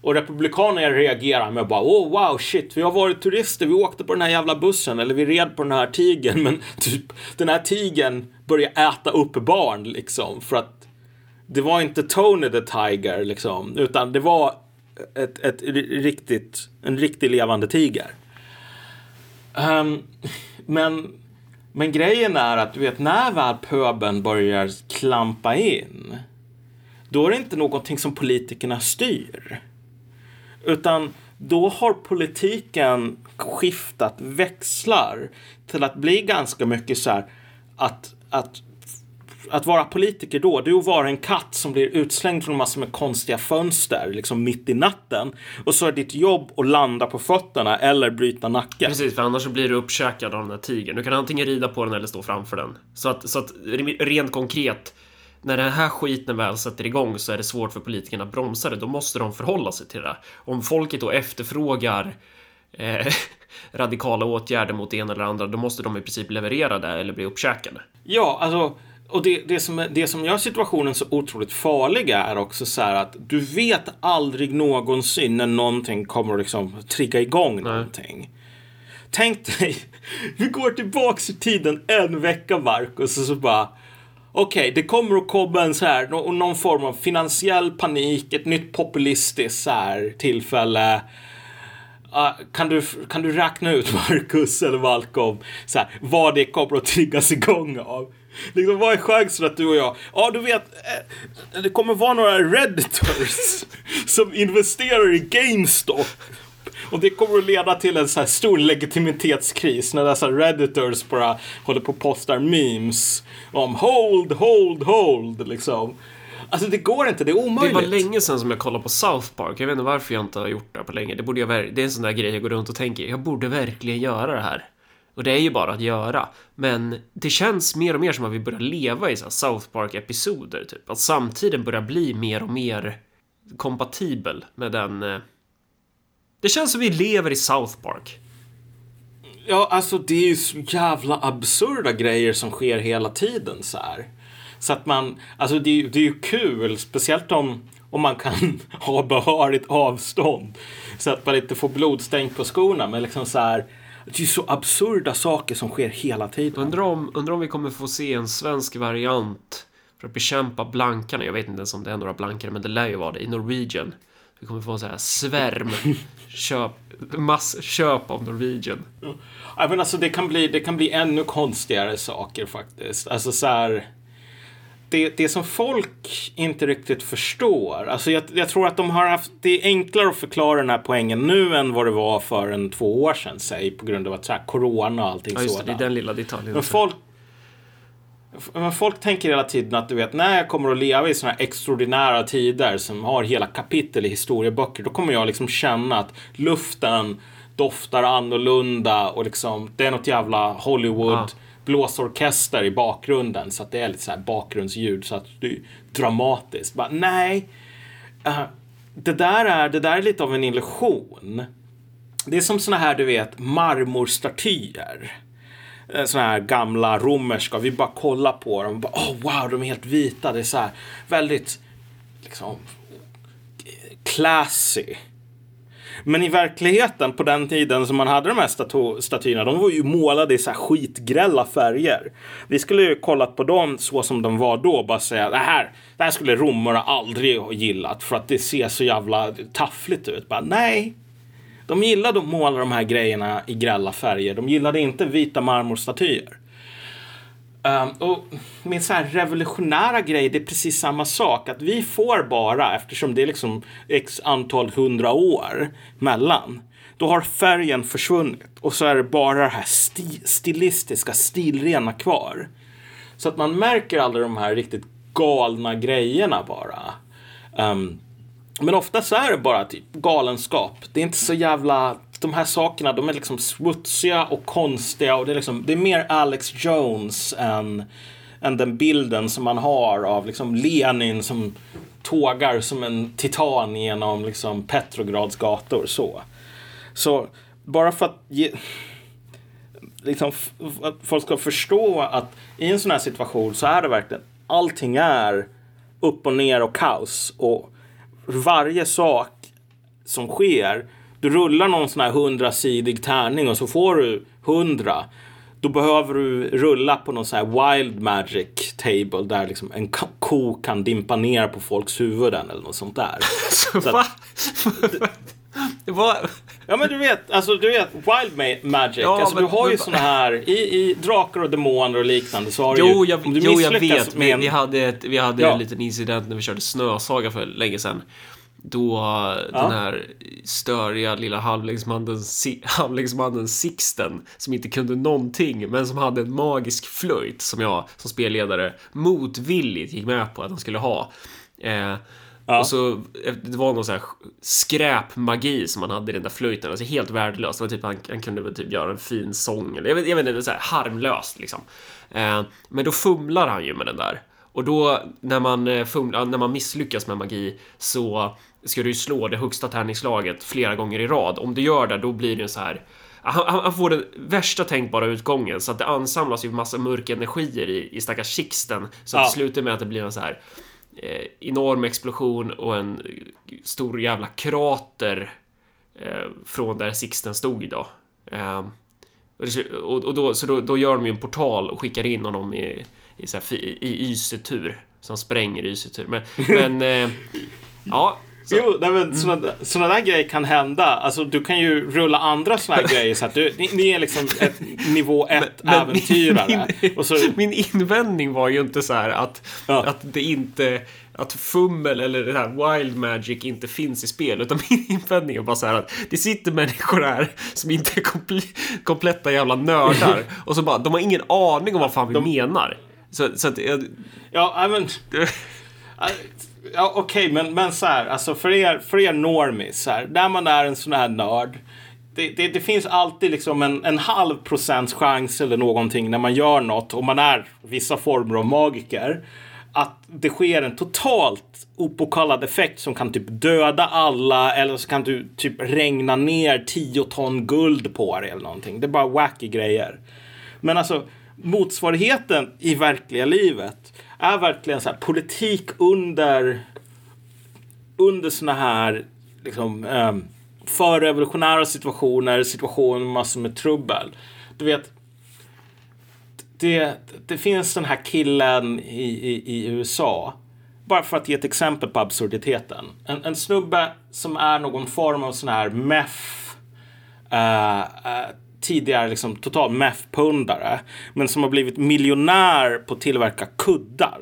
Och republikanerna reagerar med bara oh wow shit vi har varit turister, vi åkte på den här jävla bussen eller vi red på den här tigen men typ den här tigen börjar äta upp barn liksom för att det var inte Tony the Tiger liksom utan det var ett, ett riktigt, en riktig levande tiger. Um, men, men grejen är att du vet när väl pöben börjar klampa in då är det inte någonting som politikerna styr. Utan då har politiken skiftat växlar till att bli ganska mycket så här att, att, att vara politiker då, det är att vara en katt som blir utslängd från massor med konstiga fönster liksom mitt i natten. Och så är ditt jobb att landa på fötterna eller bryta nacken. Precis, för annars så blir du uppkäkad av den där tigern. Du kan antingen rida på den eller stå framför den. Så att, så att rent konkret, när den här skiten väl sätter igång så är det svårt för politikerna att bromsa det. Då måste de förhålla sig till det. Om folket då efterfrågar eh, radikala åtgärder mot det ena eller andra, då måste de i princip leverera det eller bli uppkäkade. Ja, alltså, och det, det, som, det som gör situationen så otroligt farlig är också så här att du vet aldrig någonsin när någonting kommer att liksom trigga igång någonting. Tänk dig, vi går tillbaks i tiden en vecka Marcus och så bara Okej, det kommer att komma en så här, nå- någon form av finansiell panik, ett nytt populistiskt så här tillfälle. Ah, kan, du, kan du räkna ut, Marcus eller Malcolm, så här, vad det kommer att triggas igång av? Liksom, vad är chansen att du och jag, ja du vet, eh, det kommer vara några redditors som investerar i GameStop. Och det kommer att leda till en så här stor legitimitetskris när dessa redditors bara håller på och postar memes om hold, hold, hold liksom. Alltså det går inte, det är Det omöjligt. var länge sedan som jag kollade på South Park. Jag vet inte varför jag inte har gjort det på länge. Det, borde jag det är en sån där grej jag går runt och tänker, jag borde verkligen göra det här. Och det är ju bara att göra. Men det känns mer och mer som att vi börjar leva i så här South Park-episoder, typ. Att samtiden börjar bli mer och mer kompatibel med den... eh, Det känns som vi lever i South Park. Ja, alltså det är ju så jävla absurda grejer som sker hela tiden så här. Så att man, alltså det, är- det är ju kul, speciellt om, om man kan ha behörigt avstånd. Så att man inte får blodstänk på skorna. Men liksom så här, det är så absurda saker som sker hela tiden. Undrar om, undrar om vi kommer få se en svensk variant för att bekämpa blankarna. Jag vet inte ens om det är några blankare, men det lär ju vara det. I Norwegian. Vi kommer få en sån här svärm. Köp, massköp av Norwegian. Ja, men alltså det kan bli, det kan bli ännu konstigare saker faktiskt. Alltså så här. Det, det som folk inte riktigt förstår. Alltså jag, jag tror att de har haft, det är enklare att förklara den här poängen nu än vad det var för en två år sedan. Säg på grund av att så här, corona och allting Ja, just det. Det är sådant. den lilla detaljen. Men folk, men folk tänker hela tiden att du vet, när jag kommer att leva i sådana här extraordinära tider som har hela kapitel i historieböcker, då kommer jag liksom känna att luften doftar annorlunda och liksom det är något jävla Hollywood Ja blåsorkester i bakgrunden så att det är lite så här bakgrundsljud så att det är dramatiskt. Bara, nej, uh, det, där är, det där är lite av en illusion. Det är som såna här, du vet, marmorstatyer. Eh, såna här gamla romerska. Vi bara kollar på dem och bara, oh wow, de är helt vita. Det är så här väldigt, liksom, eh, classy. Men i verkligheten på den tiden som man hade de här statu- statyerna, de var ju målade i så här skitgrälla färger. Vi skulle ju kollat på dem så som de var då och bara säga det här, det här skulle romarna aldrig ha gillat för att det ser så jävla taffligt ut. Bara, nej, de gillade att måla de här grejerna i grälla färger. De gillade inte vita marmorstatyer. Um, och min så här revolutionära grej, det är precis samma sak. Att vi får bara, eftersom det är liksom x antal hundra år mellan, då har färgen försvunnit. Och så är det bara det här sti- stilistiska, stilrena kvar. Så att man märker alla de här riktigt galna grejerna bara. Um, men ofta så är det bara typ galenskap. Det är inte så jävla... De här sakerna, de är liksom smutsiga och konstiga och det är liksom... Det är mer Alex Jones än, än den bilden som man har av liksom Lenin som tågar som en titan genom liksom Petrograds gator så. Så bara för att ge, liksom, att folk ska förstå att i en sån här situation så är det verkligen allting är upp och ner och kaos och varje sak som sker du rullar någon sån här hundrasidig tärning och så får du hundra då behöver du rulla på någon sån här wild magic table där liksom en ko- kan dimpa ner på folks huvuden eller något sånt där. Så, va? Ja men du vet, alltså du vet Wild ma- Magic. Ja, alltså, men- du har ju såna här i, i Drakar och Demoner och liknande så har Jo, ju, jag, om du jo, jag vet. med Vi, en- vi hade, ett, vi hade Ja. en liten incident när vi körde Snösaga för länge sedan. Då den här störiga lilla halvlängdsmannen, Si- halvlängdsmannen Sixten, som inte kunde någonting, men som hade en magisk flöjt som jag som spelledare motvilligt gick med på att han skulle ha. Eh, Och så, eh, det var någon sån här skräpmagi som han hade i den där flöjten, alltså helt värdelöst. Det var typ, han, han kunde väl typ göra en fin sång, eller jag vet, jag vet inte, så här harmlöst liksom. Eh, men då fumlar han ju med den där. Och då när man, eh, fumlar, när man misslyckas med magi så ska du ju slå det högsta tärningslaget flera gånger i rad. Om du gör det, då blir det så här han, han får den värsta tänkbara utgången så att det ansamlas ju massa mörka energier i, i stackars Sixten. Så att Ja. det slutar med att det blir en så här eh, enorm explosion och en stor jävla krater eh, från där Sixten stod idag. Eh, och, och, då, så då, då gör de ju en portal och skickar in honom i, i, så här, fi- i ysetur. Som spränger ysetur. Men, men eh, ja. Så, Jo, nej, men såna, såna där grejer kan hända. Alltså, du kan ju rulla andra här grejer så att du, ni, ni är liksom ett nivå ett men- äventyrare. min- och så, Min invändning var ju inte så här att, Ja. att det inte att fummel eller det här wild magic inte finns i spel utan min invändning är bara så här att det sitter människor här som inte är komple- kompletta jävla nördar och så bara de har ingen aning om vad fan vi menar. Så, så att jag, ja, men... Ja, okej, men, men så här, alltså för er, för er normies, så här, när man är en sån här nörd, det, det, det finns alltid liksom en, en halv procents chans eller någonting när man gör något, och man är vissa former av magiker, att det sker en totalt opåkallad effekt som kan typ döda alla eller så kan du typ regna ner 10 ton guld på dig. eller någonting. Det är bara wacky grejer. Men alltså, motsvarigheten i verkliga livet är verkligen så här politik under under såna här liksom, eh, förrevolutionära situationer, situationer med massor med trubbel. Du vet, det, det finns den här killen i, i, i USA bara för att ge ett exempel på absurditeten. En, en snubbe som är någon form av sån här meth eh, uh, eh, uh, tidigare liksom total meth-pundare men som har blivit miljonär på att tillverka kuddar.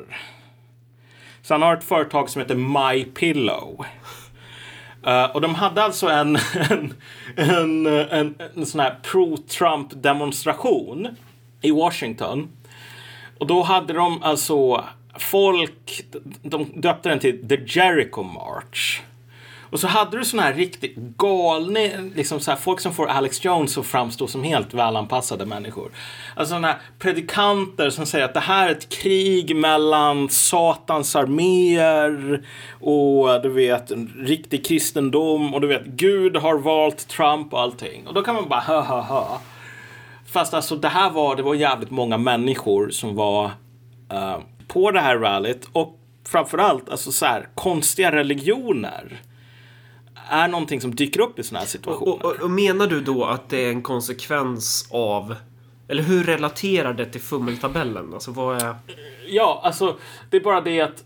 Så han har ett företag som heter My Pillow. Uh, och de hade alltså en, en, en, en, en sån här pro-Trump demonstration i Washington. Och då hade de alltså folk, de döpte den till The Jericho March. Och så hade du såna här riktigt galna, liksom så här, folk som får Alex Jones att framstå som helt välanpassade människor. Alltså sådana här predikanter som säger att det här är ett krig mellan Satans arméer och du vet, en riktig kristendom och du vet, Gud har valt Trump och allting. Och då kan man bara ha ha ha. Fast alltså det här var, det var jävligt många människor som var uh, på det här rallyt och framförallt alltså så här konstiga religioner är någonting som dyker upp i sådana här situationer. Och, och, och, menar du då att det är en konsekvens av eller hur relaterar det till fummeltabellen? Alltså vad är... Ja, alltså det är bara det att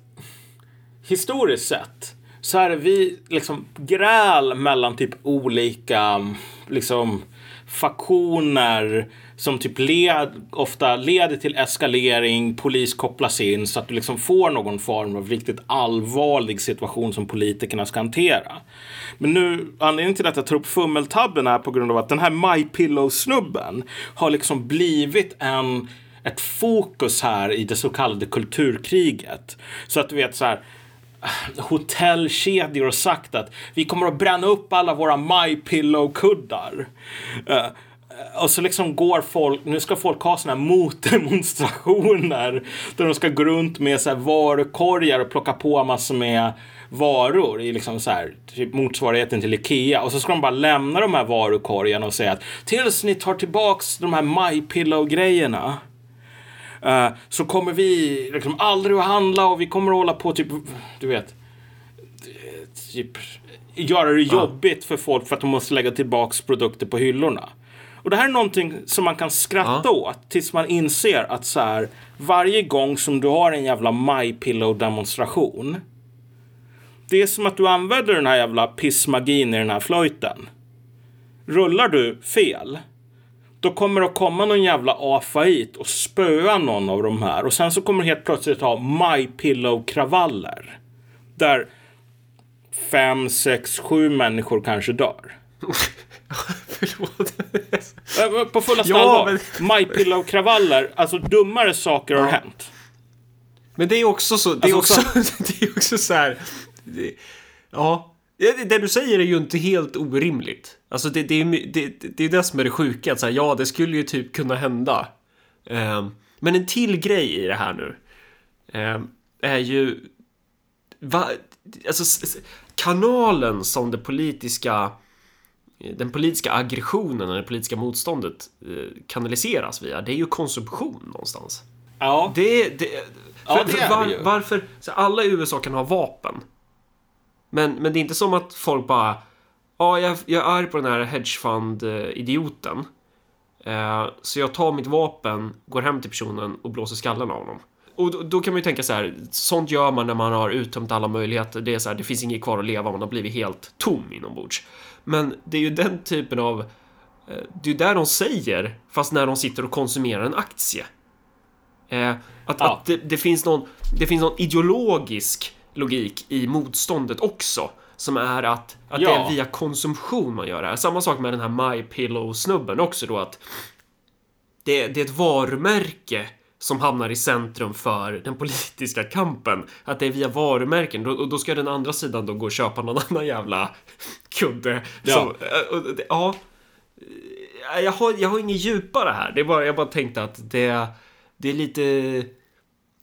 historiskt sett så är det vi liksom gräl mellan typ olika liksom faktioner som typ led, ofta leder till eskalering, polis kopplas in så att du liksom får någon form av riktigt allvarlig situation som politikerna ska hantera. Men nu, anledningen till att jag tar upp fummeltabben är på grund av att den här MyPillow-snubben har liksom blivit en ett fokus här i det så kallade kulturkriget. Så att du vet så här hotellkedjor har sagt att vi kommer att bränna upp alla våra MyPillow-kuddar. Uh, eh, och så liksom går folk, nu ska folk ha såna här motdemonstrationer där de ska gå runt med så här varukorgar och plocka på massor med varor i liksom så här, typ motsvarigheten till Ikea. Och så ska de bara lämna de här varukorgarna och säga att tills ni tar tillbaks de här My Pillow-grejerna uh, så kommer vi liksom aldrig att handla och vi kommer att hålla på typ, du vet, typ göra det jobbigt för folk för att de måste lägga tillbaks produkter på hyllorna. Och det här är någonting som man kan skratta ja. åt tills man inser att så här, varje gång som du har en jävla My Pillow demonstration. Det är som att du använder den här jävla pissmagin i den här flöjten. Rullar du fel. Då kommer det att komma någon jävla AFA och spöa någon av de här. Och sen så kommer det helt plötsligt ha My Pillow kravaller. Där fem, sex, sju människor kanske dör. Förlåt. På fullaste ja, allvar. Men... MyPillow-kravaller, alltså dummare saker ja. har hänt. Men det är också så, det är alltså, också, så... det är också så här. Det, ja. Det du säger är ju inte helt orimligt. Alltså det, det, är, det, det är det som är det sjuka. Att så här, ja, det skulle ju typ kunna hända. Um, men en till grej i det här nu. Um, är ju... Va, alltså, kanalen som det politiska den politiska aggressionen och det politiska motståndet eh, kanaliseras via, det är ju konsumtion någonstans. Ja. Det, det, för, ja, det är var, det ju. Varför? Så alla i USA kan ha vapen. Men, men det är inte som att folk bara, ja, jag, jag är arg på den här hedgefund-idioten. Eh, så jag tar mitt vapen, går hem till personen och blåser skallen av honom. Och då, då, kan man ju tänka så här, sånt gör man när man har uttömt alla möjligheter. Det är så här, det finns inget kvar att leva, man har blivit helt tom inombords. Men det är ju den typen av... Eh, det är ju där de säger, fast när de sitter och konsumerar en aktie. Eh, att, ja. att det, det, finns någon, det finns någon ideologisk logik i motståndet också. Som är att, att ja. det är via konsumtion man gör det här. Samma sak med den här My Pillow-snubben också då att det, det är ett varumärke som hamnar i centrum för den politiska kampen. Att det är via varumärken. Och då ska den andra sidan då gå och köpa någon annan jävla kudde. Ja. Som, eh, ja. Jag har, jag har inget djupare här. Det är bara, jag bara tänkte att det, det är lite...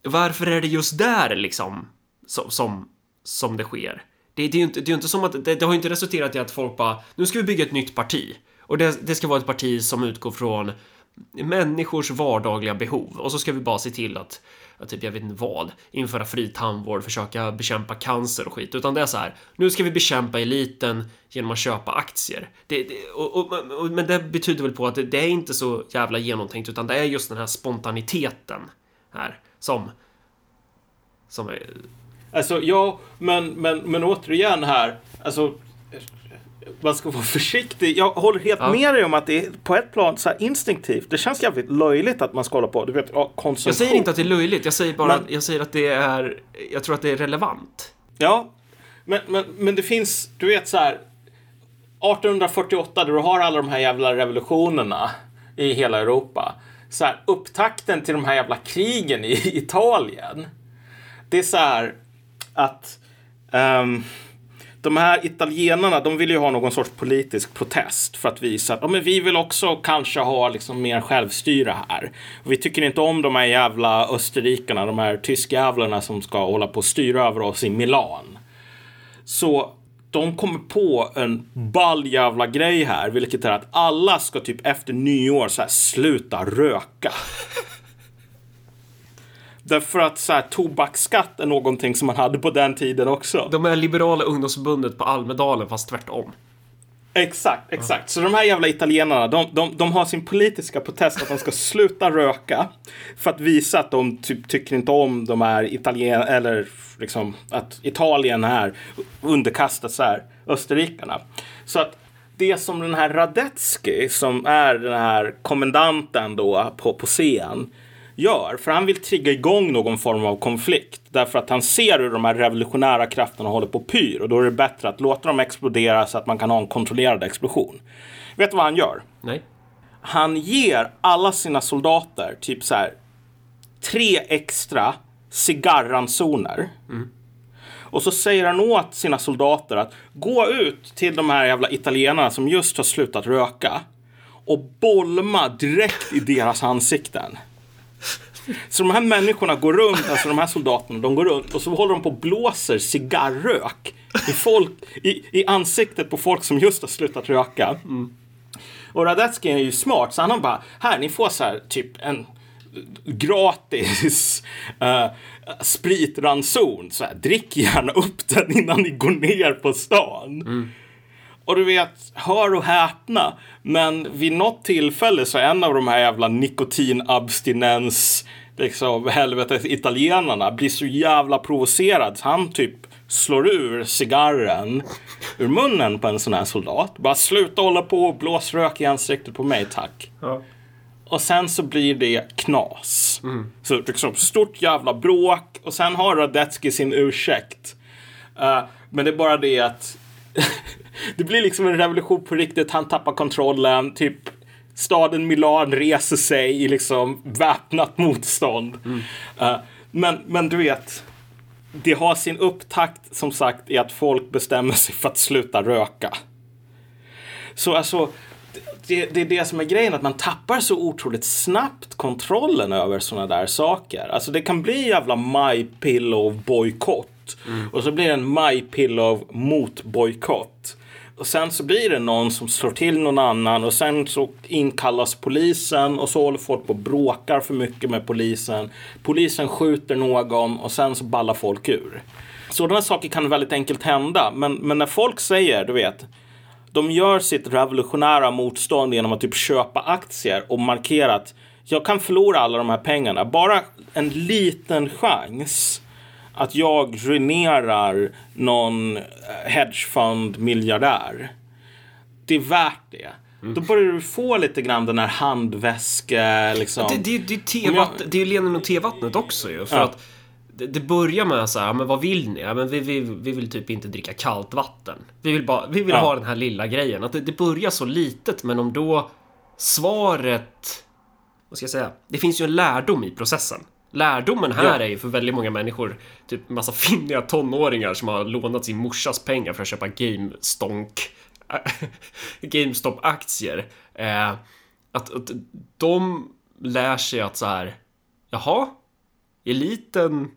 Varför är det just där liksom som, som, som det sker? Det, det är ju inte, det är inte som att det, det har inte resulterat i att folk bara nu ska vi bygga ett nytt parti och det, det ska vara ett parti som utgår från människors vardagliga behov och så ska vi bara se till att, att typ, jag vet inte vad, införa fri tandvård, försöka bekämpa cancer och skit, utan det är så här. Nu ska vi bekämpa eliten genom att köpa aktier. Det, det, och, och, och, men det betyder väl på att det, det är inte så jävla genomtänkt, utan det är just den här spontaniteten här som som är... Alltså, ja, men, men, men återigen här. Alltså, man ska vara försiktig. Jag håller helt ja. med dig om att det är på ett plan så instinktivt. Det känns jävligt löjligt att man ska hålla på. Du vet, konsumtion. Jag säger inte att det är löjligt. Jag säger bara men, att, jag säger att det är. Jag tror att det är relevant. Ja, men, men, men det finns, du vet så här. 1848 där du har alla de här jävla revolutionerna i hela Europa. Så här, upptakten till de här jävla krigen i Italien. Det är så här att um, de här italienarna, de vill ju ha någon sorts politisk protest för att visa att ja, men vi vill också kanske ha liksom mer självstyre här. Och vi tycker inte om de här jävla österrikarna, de här tyskjävlarna som ska hålla på och styra över oss i Milan. Så de kommer på en ball jävla grej här, vilket är att alla ska typ efter nyår så här sluta röka. Därför att så här, tobaksskatt är någonting som man hade på den tiden också. De är liberala ungdomsförbundet på Almedalen fast tvärtom. Exakt, exakt. Mm. Så de här jävla italienarna, de, de, de har sin politiska protest att de ska sluta röka. För att visa att de typ tycker inte om de här italien eller liksom att Italien är underkastat så här österrikarna. Så att det som den här Radetzky, som är den här kommendanten då på, på scen, gör. För han vill trigga igång någon form av konflikt. Därför att han ser hur de här revolutionära krafterna håller på pyr. Och då är det bättre att låta dem explodera så att man kan ha en kontrollerad explosion. Vet du vad han gör? Nej. Han ger alla sina soldater typ så här tre extra cigarransoner. Mm. Och så säger han åt sina soldater att gå ut till de här jävla italienarna som just har slutat röka och bolma direkt i deras ansikten. Så de här människorna går runt, alltså de här soldaterna, de går runt och så håller de på och blåser cigarrök i, folk, i, i ansiktet på folk som just har slutat röka. Mm. Och Radetzky är ju smart, så han har bara, här, ni får så här typ en gratis uh, spritranson. Så här, drick gärna upp den innan ni går ner på stan. Mm. Och du vet, hör och häpna, men vid något tillfälle så är en av de här jävla nikotinabstinens, liksom helvetes italienarna blir så jävla provocerad så han typ slår ur cigarren ur munnen på en sån här soldat. Bara sluta hålla på och blås rök i ansiktet på mig tack. Ja. Och sen så blir det knas. Mm. Så liksom stort jävla bråk och sen har Radetzky sin ursäkt. Uh, men det är bara det att det blir liksom en revolution på riktigt. Han tappar kontrollen. Typ staden Milan reser sig i liksom väpnat motstånd. Mm. Uh, men, men du vet, det har sin upptakt som sagt i att folk bestämmer sig för att sluta röka. Så alltså, det, det är det som är grejen, att man tappar så otroligt snabbt kontrollen över sådana där saker. Alltså det kan bli jävla My Pillow bojkott. Mm. Och så blir det en My Pillow mot bojkott. Och sen så blir det någon som slår till någon annan och sen så inkallas polisen och så håller folk på och bråkar för mycket med polisen. Polisen skjuter någon och sen så ballar folk ur. Sådana saker kan väldigt enkelt hända. Men, men när folk säger, du vet, de gör sitt revolutionära motstånd genom att typ köpa aktier och markera att jag kan förlora alla de här pengarna. Bara en liten chans att jag ruinerar någon eh, hedgefond-miljardär. Det är värt det. Mm. Då börjar du få lite grann den här handväske... Liksom. Det, det, det, är det är Lenin och tevattnet också ju. För ja. att det, det, börjar med så här, men vad vill ni? Ja, men vi, vi, vi vill typ inte dricka kallt vatten. Vi vill, bara, vi vill ja. ha den här lilla grejen. Att det, det börjar så litet, men om då svaret... Vad ska jag säga? Det finns ju en lärdom i processen. Lärdomen här ja. är ju för väldigt många människor, typ massa finniga tonåringar som har lånat sin morsas pengar för att köpa GameStonk GameStop-aktier. Eh, att, att de lär sig att så här, jaha, eliten,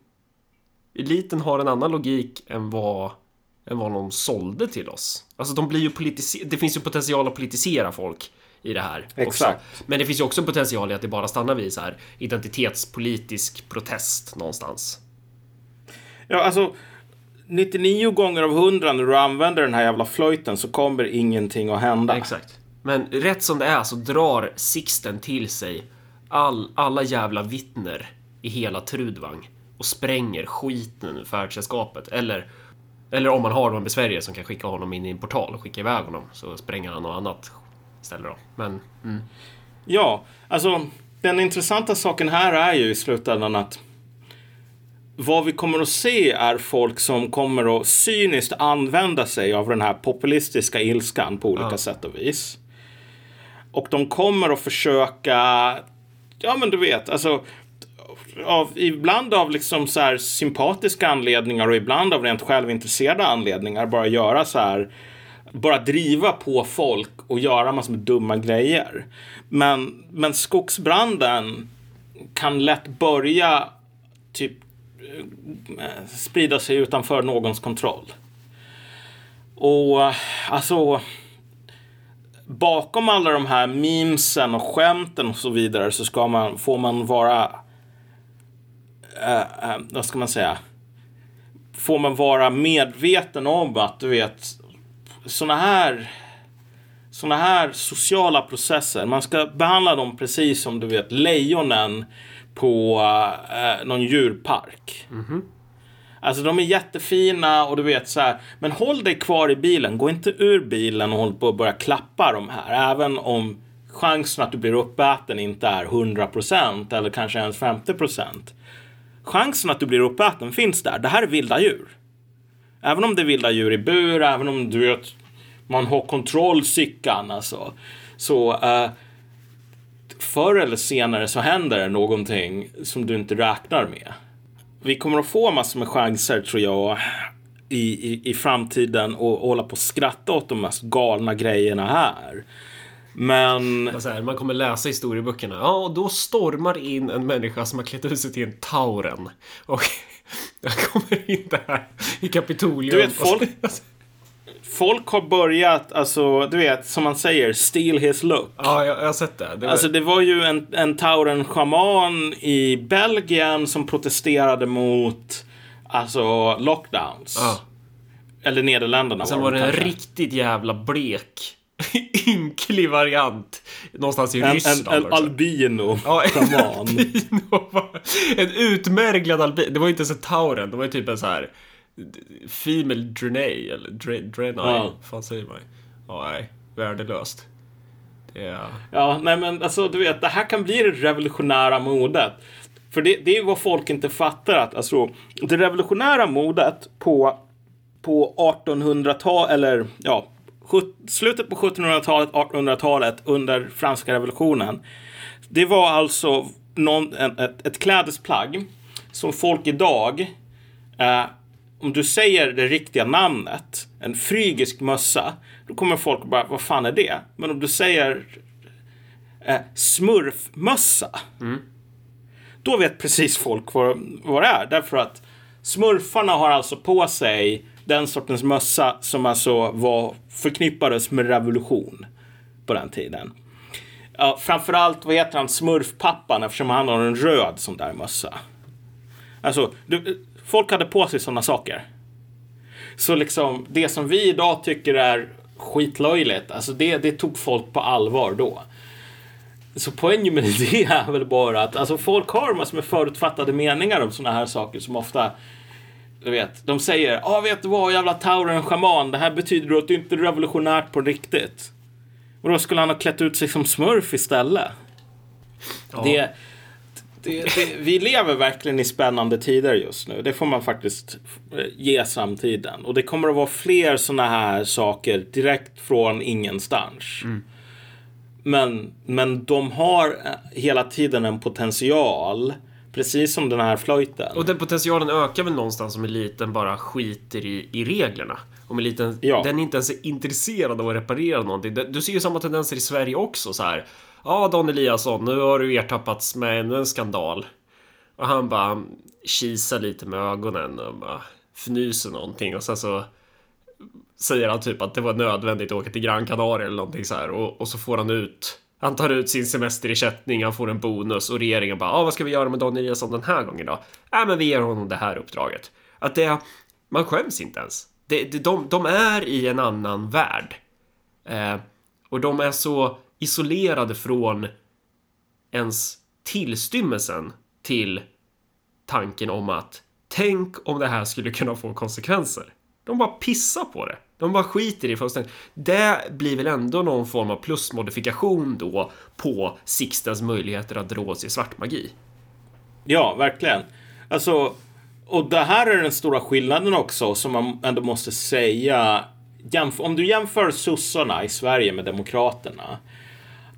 eliten har en annan logik än vad, än vad de sålde till oss. Alltså de blir ju politiserade, det finns ju potential att politisera folk i det här. Exakt. Också. Men det finns ju också en potential i att det bara stannar vid så här identitetspolitisk protest någonstans. Ja, alltså 99 gånger av 100 när du använder den här jävla flöjten så kommer ingenting att hända. Exakt. Men rätt som det är så drar Sixten till sig all, alla jävla vittner i hela Trudvang och spränger skiten ur färdsällskapet. Eller, eller om man har någon besvärjare som kan skicka honom in i en portal och skicka iväg honom så spränger han något annat istället då. Men mm. Ja, alltså den intressanta saken här är ju i slutändan att vad vi kommer att se är folk som kommer att cyniskt använda sig av den här populistiska ilskan på olika Ja. sätt och vis. Och de kommer att försöka, ja men du vet, alltså av, ibland av liksom så här sympatiska anledningar och ibland av rent självintresserade anledningar bara göra så här bara driva på folk och göra massor med dumma grejer. Men, men skogsbranden kan lätt börja typ eh, sprida sig utanför någons kontroll. Och alltså bakom alla de här memesen och skämten och så vidare så ska man, får man vara äh, äh, vad ska man säga får man vara medveten om att du vet såna här såna här sociala processer, man ska behandla dem precis som du vet lejonen på eh, någon djurpark. Alltså de är jättefina och du vet så här, men håll dig kvar i bilen, gå inte ur bilen och håll på att börja klappa de här, även om chansen att du blir uppäten inte är 100% eller kanske ens 50%. Chansen att du blir uppäten finns där. Det här är vilda djur. Även om det är vilda djur i bur, även om du vet, man har kontroll cykeln. alltså. Så uh, förr eller senare så händer det någonting som du inte räknar med. Vi kommer att få massor med chanser tror jag i, i, i framtiden och, och hålla på och skratta åt de mest galna grejerna här. Men här, man kommer läsa historieböckerna. Ja, och då stormar in en människa som har klätt ut sig till en tauren. Och jag kommer in där i Kapitolium. Du vet, folk- folk har börjat, alltså du vet som man säger, steal his look. Ja, jag, jag har sett det. det var... Alltså det var ju en, en tauren shaman i Belgien som protesterade mot alltså lockdowns. ja. Eller Nederländerna Sen var det en riktigt jävla blek, ynklig variant någonstans i en, en, Ryssland. en också. albino Ja, en albino En utmärglad albino. Det var inte ens en tauren, det var ju typ en så här Female Drenay eller dre, Drenay. Ja. fan säger man? Ja, nej. Värdelöst. Är... Ja, nej men alltså du vet, det här kan bli det revolutionära modet. För det, det är vad folk inte fattar att alltså, det revolutionära modet på, på 1800-talet, eller ja, slutet på 1700-talet, 1800-talet under franska revolutionen. Det var alltså någon, ett, ett klädesplagg som folk idag, eh, om du säger det riktiga namnet, en frygisk mössa, då kommer folk bara, vad fan är det? Men om du säger eh, smurfmössa, då vet precis folk vad, vad det är. Därför att smurfarna har alltså på sig den sortens mössa som alltså var förknippades med revolution på den tiden. Ja, framförallt, vad heter han, smurfpappan eftersom han har en röd sån där mössa. Alltså, du, folk hade på sig sådana saker. Så liksom, det som vi idag tycker är skitlöjligt, alltså det, det tog folk på allvar då. Så poängen med det är väl bara att alltså folk har massor med förutfattade meningar om sådana här saker som ofta du vet, de säger ja ah, vet du vad jävla tauren shaman det här betyder att det inte är revolutionärt på riktigt. Och då skulle han ha klätt ut sig som smurf istället. Ja. Det, det, det, vi lever verkligen i spännande tider just nu. Det får man faktiskt eh, ge samtiden. Och det kommer att vara fler sådana här saker direkt från ingenstans. Men, men de har eh, hela tiden en potential. Precis som den här flöjten. Och den potentialen ökar väl någonstans om eliten bara skiter i, i reglerna. Om eliten, Ja. den inte ens är intresserad av att reparera någonting. Du ser ju samma tendenser i Sverige också så här. Ja, Dan Eliasson, nu har du ertappats med ännu en skandal. Och han bara kisar lite med ögonen och bara fnyser någonting och sen så säger han typ att det var nödvändigt att åka till Gran Canaria eller någonting så här och, och så får han ut han tar ut sin semesterersättning, han får en bonus och regeringen bara, ah, vad ska vi göra med Dan Eliasson den här gången då? Nej, äh, men vi ger honom det här uppdraget. Att det, man skäms inte ens. Det, det, de, de är i en annan värld. Eh, och de är så isolerade från ens tillstymmelsen till tanken om att tänk om det här skulle kunna få konsekvenser. De bara pissar på det. De bara skiter i fullständigt. Det blir väl ändå någon form av plusmodifikation då på Sixtens möjligheter att dra sig svart magi. Ja, verkligen. Alltså, och det här är den stora skillnaden också som man ändå måste säga. Om du jämför sossarna i Sverige med demokraterna.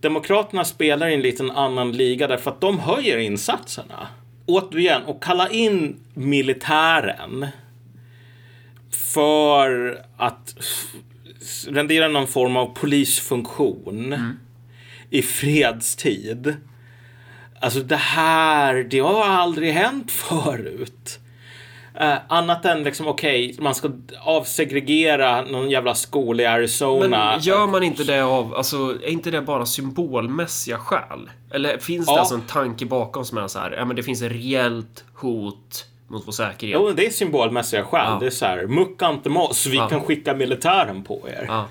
Demokraterna spelar i en liten annan liga därför att de höjer insatserna. Återigen, och kalla in militären för att rendera någon form av polisfunktion mm. i fredstid. Alltså det här, det har aldrig hänt förut. Uh, annat än liksom, okej, okay, man ska avsegregera någon jävla skola i Arizona. Men gör man inte det av, alltså, är inte det bara symbolmässiga skäl? Eller finns det ja. alltså en tanke bakom som är så här, ja men det finns ett reellt hot mot vår säkerhet. Jo, det är symbolmässiga skäl. Ja. Det är så här, mucka inte med oss, vi ja. kan skicka militären på er. Ja.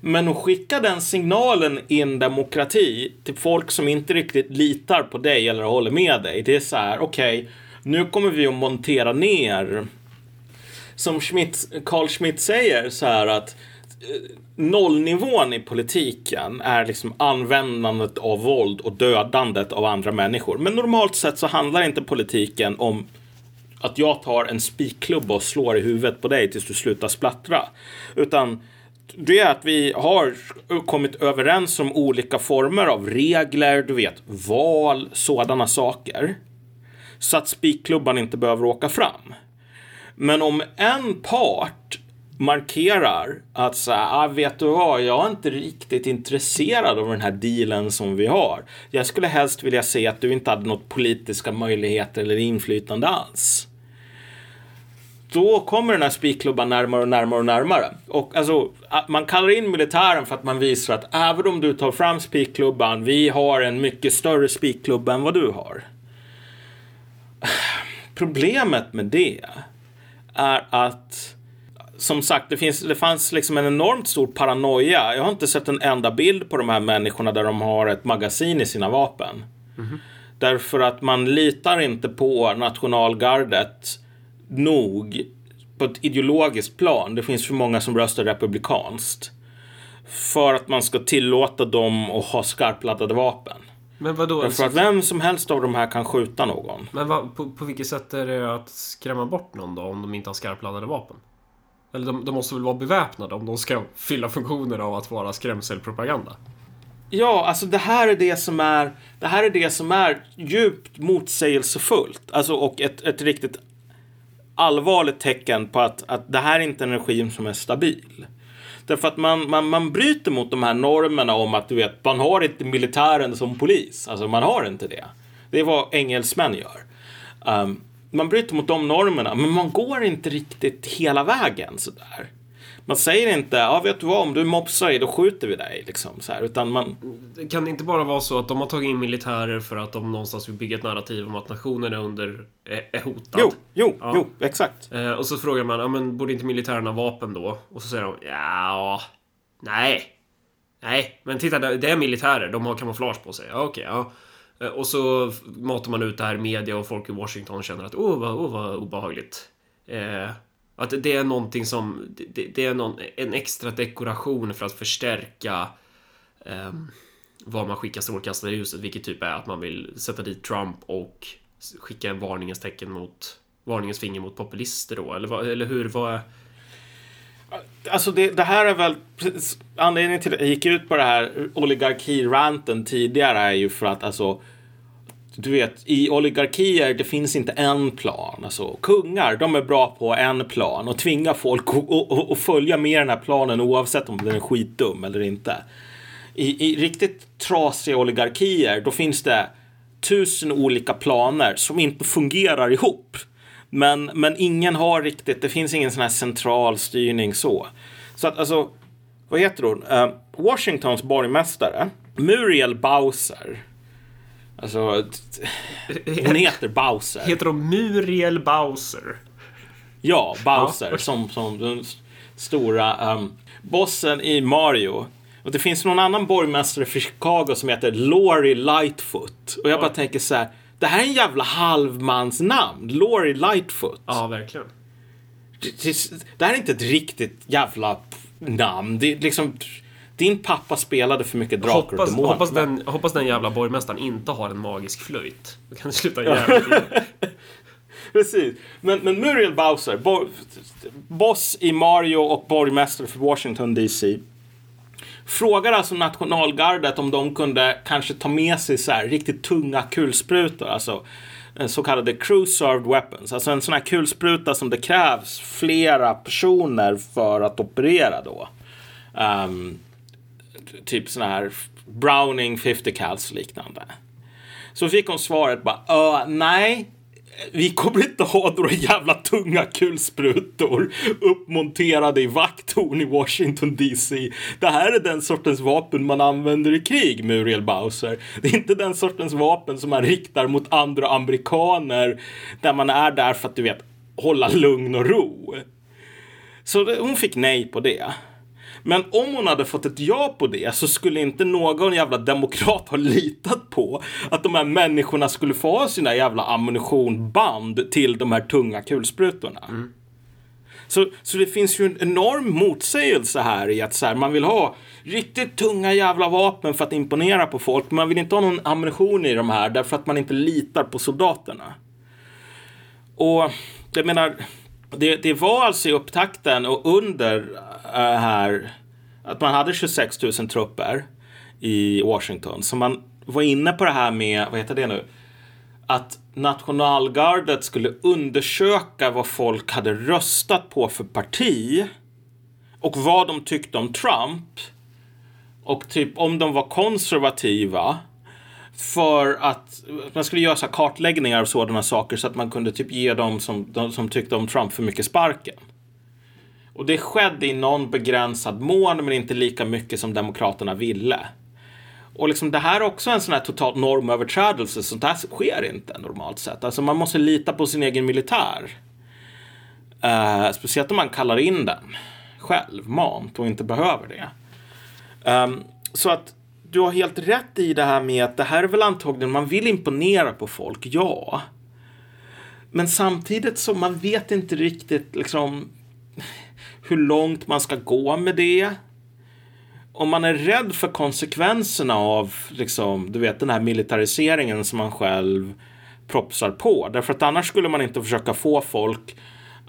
Men att skicka den signalen i en demokrati till folk som inte riktigt litar på dig eller håller med dig. Det är så här, okej, okay, nu kommer vi att montera ner. Som Schmidt, Carl Schmidt säger så här att eh, nollnivån i politiken är liksom användandet av våld och dödandet av andra människor. Men normalt sett så handlar inte politiken om att jag tar en spikklubba och slår i huvudet på dig tills du slutar splattra. Utan det är att vi har kommit överens om olika former av regler, du vet, val, sådana saker. Så att spikklubban inte behöver åka fram. Men om en part markerar att så här, ah, vet du vad, jag är inte riktigt intresserad av den här dealen som vi har. Jag skulle helst vilja se att du inte hade något politiska möjligheter eller inflytande alls. Då kommer den här spikklubban närmare och närmare och närmare. Och alltså, man kallar in militären för att man visar att även om du tar fram spikklubban, vi har en mycket större spikklubba än vad du har. Problemet med det är att som sagt, det, finns, det fanns liksom en enormt stor paranoia. Jag har inte sett en enda bild på de här människorna där de har ett magasin i sina vapen. Mm. Därför att man litar inte på nationalgardet nog på ett ideologiskt plan. Det finns för många som röstar republikanskt. För att man ska tillåta dem att ha skarpladdade vapen. Men vadå? Därför att vem som helst av de här kan skjuta någon. Men vad, på, på vilket sätt är det att skrämma bort någon då om de inte har skarpladdade vapen? Eller de, de måste väl vara beväpnade om de ska fylla funktionen av att vara skrämselpropaganda? Ja, alltså det här är det som är, det här är det som är djupt motsägelsefullt. Alltså och ett, ett riktigt allvarligt tecken på att, att det här är inte en regim som är stabil. Därför att man, man, man bryter mot de här normerna om att du vet, man har inte militären som polis. Alltså man har inte det. Det är vad engelsmän gör. Um, man bryter mot de normerna, men man går inte riktigt hela vägen sådär. Man säger inte, ja vet du vad, om du mopsar i då skjuter vi dig. Liksom, så här, utan man... Kan det inte bara vara så att de har tagit in militärer för att de någonstans vill bygga ett narrativ om att nationen är under, är hotad? Jo, jo, ja. jo, exakt. Eh, och så frågar man, ja men borde inte militären ha vapen då? Och så säger de, ja, nej. Nej, men titta, det är militärer, de har kamouflage på sig. Ja, okej, ja. Eh, och så matar man ut det här i media och folk i Washington känner att åh, vad, oh, vad obehagligt. Eh, att det är någonting som, det, det är någon, en extra dekoration för att förstärka eh, vad man skickar strålkastare i vilket typ är att man vill sätta dit Trump och skicka en varningens tecken mot, varningens finger mot populister då, eller, eller hur? Vad Alltså det, det, här är väl anledningen till att jag gick ut på det här oligarki-ranten tidigare är ju för att alltså du vet, i oligarkier det finns inte en plan. Alltså, kungar, de är bra på en plan och tvinga folk att följa med den här planen oavsett om den är skitdum eller inte. I, I riktigt trasiga oligarkier, då finns det tusen olika planer som inte fungerar ihop. Men, men ingen har riktigt, det finns ingen sån här central styrning så. Så att alltså, vad heter hon? Uh, Washingtons borgmästare, Muriel Bowser. Alltså, hon heter Bowser. Heter de Muriel Bowser? Ja, Bowser, ja. som, som den stora um, bossen i Mario. Och det finns någon annan borgmästare för Chicago som heter Laurie Lightfoot. Och jag ja. bara tänker så här, det här är en jävla halvmans namn. Laurie Lightfoot. Ja, verkligen. Det, det, det här är inte ett riktigt jävla namn. Det är liksom... Din pappa spelade för mycket drakar hoppas, och demoner. Hoppas den, hoppas den jävla borgmästaren inte har en magisk flöjt. Då kan det sluta jävligt Precis. Men, men Muriel Bowser, bo, boss i Mario och borgmästare för Washington DC. Frågar alltså nationalgardet om de kunde kanske ta med sig så här riktigt tunga kulsprutor. Alltså eh, så kallade crew served weapons. Alltså en sån här kulspruta som det krävs flera personer för att operera då. Um, typ sån här Browning 50 cals liknande. Så fick hon svaret bara, nej, vi kommer inte ha några jävla tunga kulsprutor uppmonterade i vakttorn i Washington DC. Det här är den sortens vapen man använder i krig, Muriel Bowser. Det är inte den sortens vapen som man riktar mot andra amerikaner där man är där för att du vet hålla lugn och ro. Så hon fick nej på det. Men om hon hade fått ett ja på det så skulle inte någon jävla demokrat ha litat på att de här människorna skulle få ha sina jävla ammunitionband till de här tunga kulsprutorna. Mm. Så, så det finns ju en enorm motsägelse här i att så här, man vill ha riktigt tunga jävla vapen för att imponera på folk. Man vill inte ha någon ammunition i de här därför att man inte litar på soldaterna. Och jag menar, det, det var alltså i upptakten och under här att man hade 26 000 trupper i Washington. Så man var inne på det här med, vad heter det nu? Att nationalgardet skulle undersöka vad folk hade röstat på för parti och vad de tyckte om Trump. Och typ om de var konservativa för att man skulle göra så kartläggningar av sådana saker så att man kunde typ ge dem som, de som tyckte om Trump för mycket sparken. Och det skedde i någon begränsad mån men inte lika mycket som Demokraterna ville. Och liksom det här är också en sån här total normöverträdelse. Sånt här sker inte normalt sett. Alltså man måste lita på sin egen militär. Uh, speciellt om man kallar in den självmant och inte behöver det. Um, så att du har helt rätt i det här med att det här är väl antagligen, man vill imponera på folk, ja. Men samtidigt så man vet inte riktigt liksom hur långt man ska gå med det. Om man är rädd för konsekvenserna av liksom, du vet, den här militariseringen som man själv propsar på. Därför att annars skulle man inte försöka få folk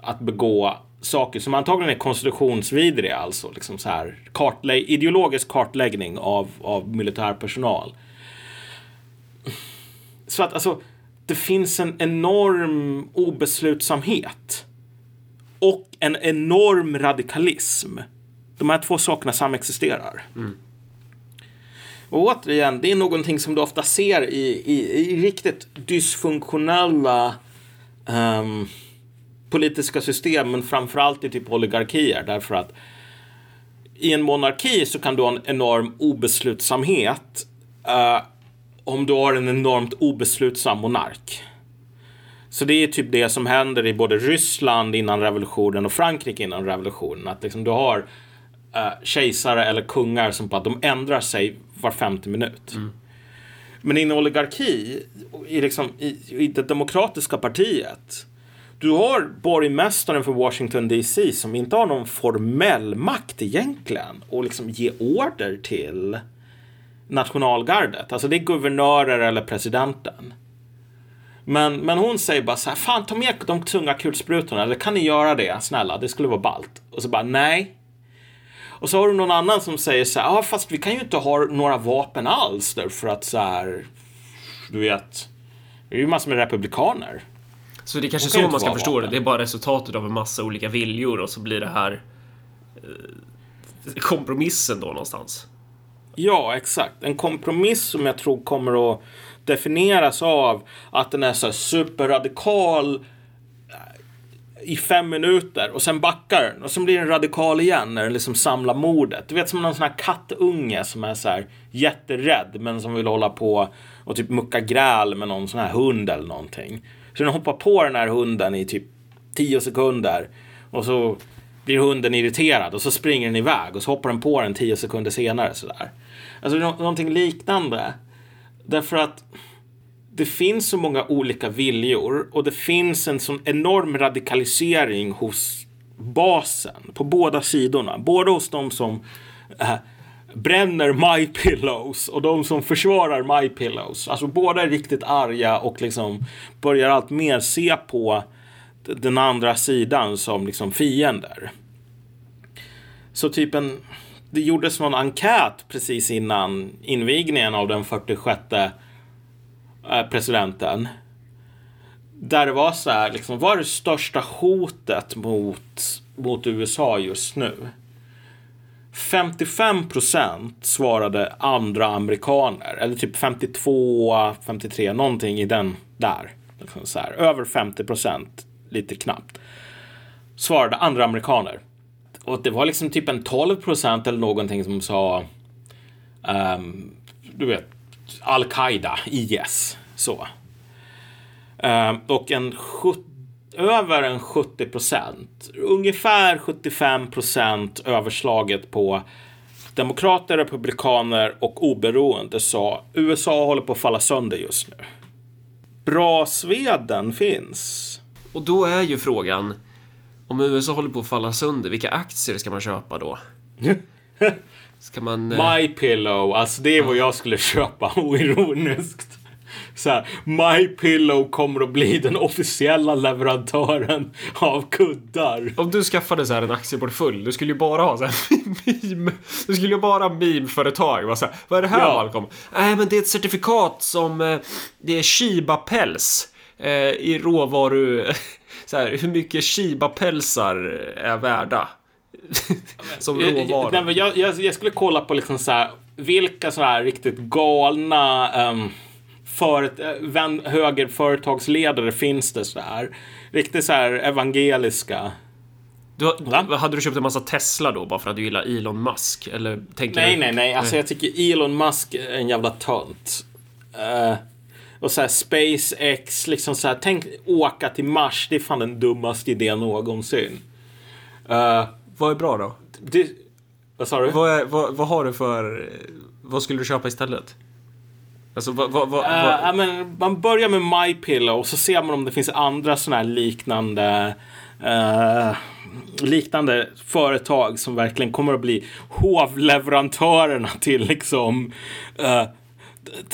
att begå saker som antagligen är konstitutionsvidriga, alltså liksom så här kartlä ideologisk kartläggning av, av militär personal. Så att alltså, det finns en enorm obeslutsamhet och en enorm radikalism. De här två sakerna samexisterar. Mm. Och återigen, det är någonting som du ofta ser i, i, i riktigt dysfunktionella um, politiska system, men framförallt i typ oligarkier. Därför att i en monarki så kan du ha en enorm obeslutsamhet uh, om du har en enormt obeslutsam monark. Så det är typ det som händer i både Ryssland innan revolutionen och Frankrike innan revolutionen. Att liksom du har uh, kejsare eller kungar som på att de ändrar sig var femte minut. Mm. Men i en oligarki, i, liksom, i, i det demokratiska partiet, du har borgmästaren för Washington DC som inte har någon formell makt egentligen och liksom ge order till nationalgardet. Alltså det är guvernörer eller presidenten. Men, men hon säger bara så här, fan ta med de tunga kulsprutorna, eller kan ni göra det, snälla, det skulle vara ballt. Och så bara, nej. Och så har du någon annan som säger så här, ja fast vi kan ju inte ha några vapen alls därför att så här, du vet, det är ju massor med republikaner. Så det är kanske så man ska förstå vapen. det, det är bara resultatet av en massa olika viljor och så blir det här eh, kompromissen då någonstans. Ja, exakt. En kompromiss som jag tror kommer att definieras av att den är så superradikal eh, i fem minuter och sen backar den och sen blir den radikal igen när den liksom samlar mordet. Du vet som någon sån här kattunge som är så här jätterädd men som vill hålla på och typ mucka gräl med någon sån här hund eller någonting. Så den hoppar på den här hunden i typ tio sekunder och så blir hunden irriterad och så springer den iväg och så hoppar den på den tio sekunder senare sådär. Alltså någonting liknande. Därför att det finns så många olika viljor och det finns en sån enorm radikalisering hos basen på båda sidorna. Både hos de som äh, bränner My Pillows och de som försvarar My Pillows. Alltså båda är riktigt arga och liksom börjar allt mer se på den andra sidan som liksom fiender. Så typ en, det gjordes någon enkät precis innan invigningen av den 46 eh, presidenten. Där det var så här, liksom, vad är det största hotet mot, mot USA just nu? 55 procent svarade andra amerikaner. Eller typ 52, 53, någonting i den där. Liksom så här, över 50 procent, lite knappt. Svarade andra amerikaner. Och det var liksom typ en 12 procent eller någonting som sa um, du vet, Al-Qaida, IS. Så. Um, och en över en 70 procent, ungefär 75 procent överslaget på demokrater, republikaner och oberoende sa USA håller på att falla sönder just nu. Bra Sveden finns. Och då är ju frågan, om USA håller på att falla sönder, vilka aktier ska man köpa då? Ska man... Eh... My Pillow, alltså det är vad jag skulle köpa oironiskt. Så här, My Pillow kommer att bli den officiella leverantören av kuddar. Om du skaffade så här en aktieportfölj, du skulle ju bara ha så här meme. Du skulle ju bara ha meme-företag. Vad, vad är det här ja. Malcolm? Nej, men det är ett certifikat som eh, det är Shiba-päls eh, i råvaru... Så här, hur mycket Shiba-pälsar är värda? som råvara. Nej, jag, jag, jag, skulle kolla på liksom så här, vilka så här riktigt galna um, för, vän, högerföretagsledare finns det så här. Riktigt så här evangeliska. Du, hade du köpt en massa Tesla då bara för att du gillar Elon Musk? Eller tänker nej, du... nej, nej. Alltså jag tycker Elon Musk är en jävla tönt. Uh, och så här SpaceX, liksom så här. Tänk åka till Mars. Det är fan den dummaste idén någonsin. Uh, vad är bra då? Det, vad sa du? Vad, är, vad, vad, har du för... Vad skulle du köpa istället? Alltså, vad, vad, vad, uh, men man börjar med MyPillow och så ser man om det finns andra sådana här liknande uh, liknande företag som verkligen kommer att bli hovleverantörerna till liksom uh,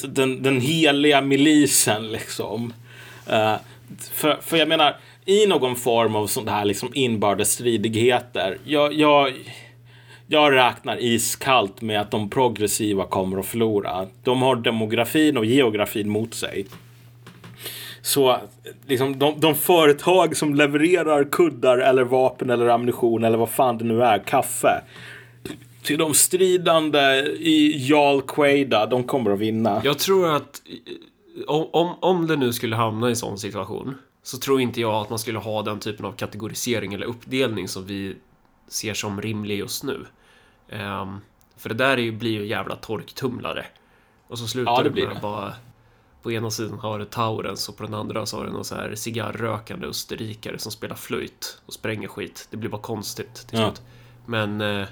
den, den heliga milisen liksom. Uh, för, för jag menar, i någon form av sådana här liksom inbördes stridigheter. Jag, jag, jag räknar iskallt med att de progressiva kommer att förlora. De har demografin och geografin mot sig. Så liksom, de, de företag som levererar kuddar eller vapen eller ammunition eller vad fan det nu är, kaffe. Till de stridande i Jarl Quaida, de kommer att vinna. Jag tror att om, om det nu skulle hamna i sån situation så tror inte jag att man skulle ha den typen av kategorisering eller uppdelning som vi ser som rimlig just nu. Um, för det där är ju, blir ju jävla torktumlare. Och så slutar ja, det, det med det. bara på ena sidan har du Taurens och på den andra så har du någon så här cigarrrökande österrikare som spelar flöjt och spränger skit. Det blir bara konstigt till slut. Ja. Men eh,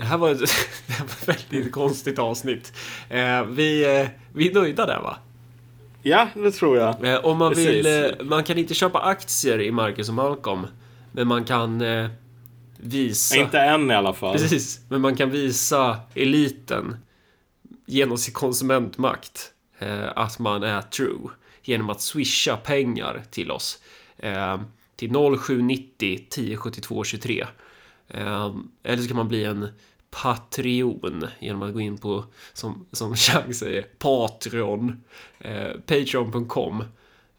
det här var ett, det här var ett väldigt konstigt avsnitt. Eh, vi, eh, vi är nöjda där va? Ja, det tror jag. Eh, om man Precis. vill, man kan inte köpa aktier i Marcus och Malcolm. Men man kan visa... Inte än i alla fall. Precis, men man kan visa eliten genom sin konsumentmakt att man är true. Genom att swisha pengar till oss. till 0790 1072 23. eller så kan man bli en Patreon genom att gå in på, som, som Chang säger, Patreon, eh, Patreon.com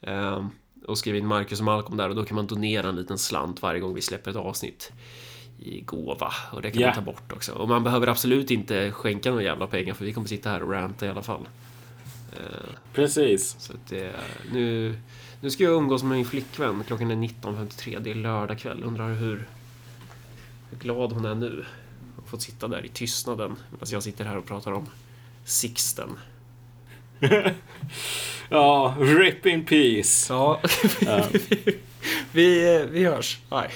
eh, och skriva in Marcus och Malcolm där och då kan man donera en liten slant varje gång vi släpper ett avsnitt i gåva och det kan yeah. man ta bort också. Och man behöver absolut inte skänka några jävla pengar för vi kommer sitta här och ranta i alla fall. Eh, Precis. Så det, nu, nu ska jag umgås med min flickvän. Klockan är 19.53. Det är lördag kväll. Undrar hur, hur glad hon är nu. Fått sitta där i tystnaden medan jag sitter här och pratar om Sixten. Ja, rip in peace. Ja, vi, vi hörs. Hej.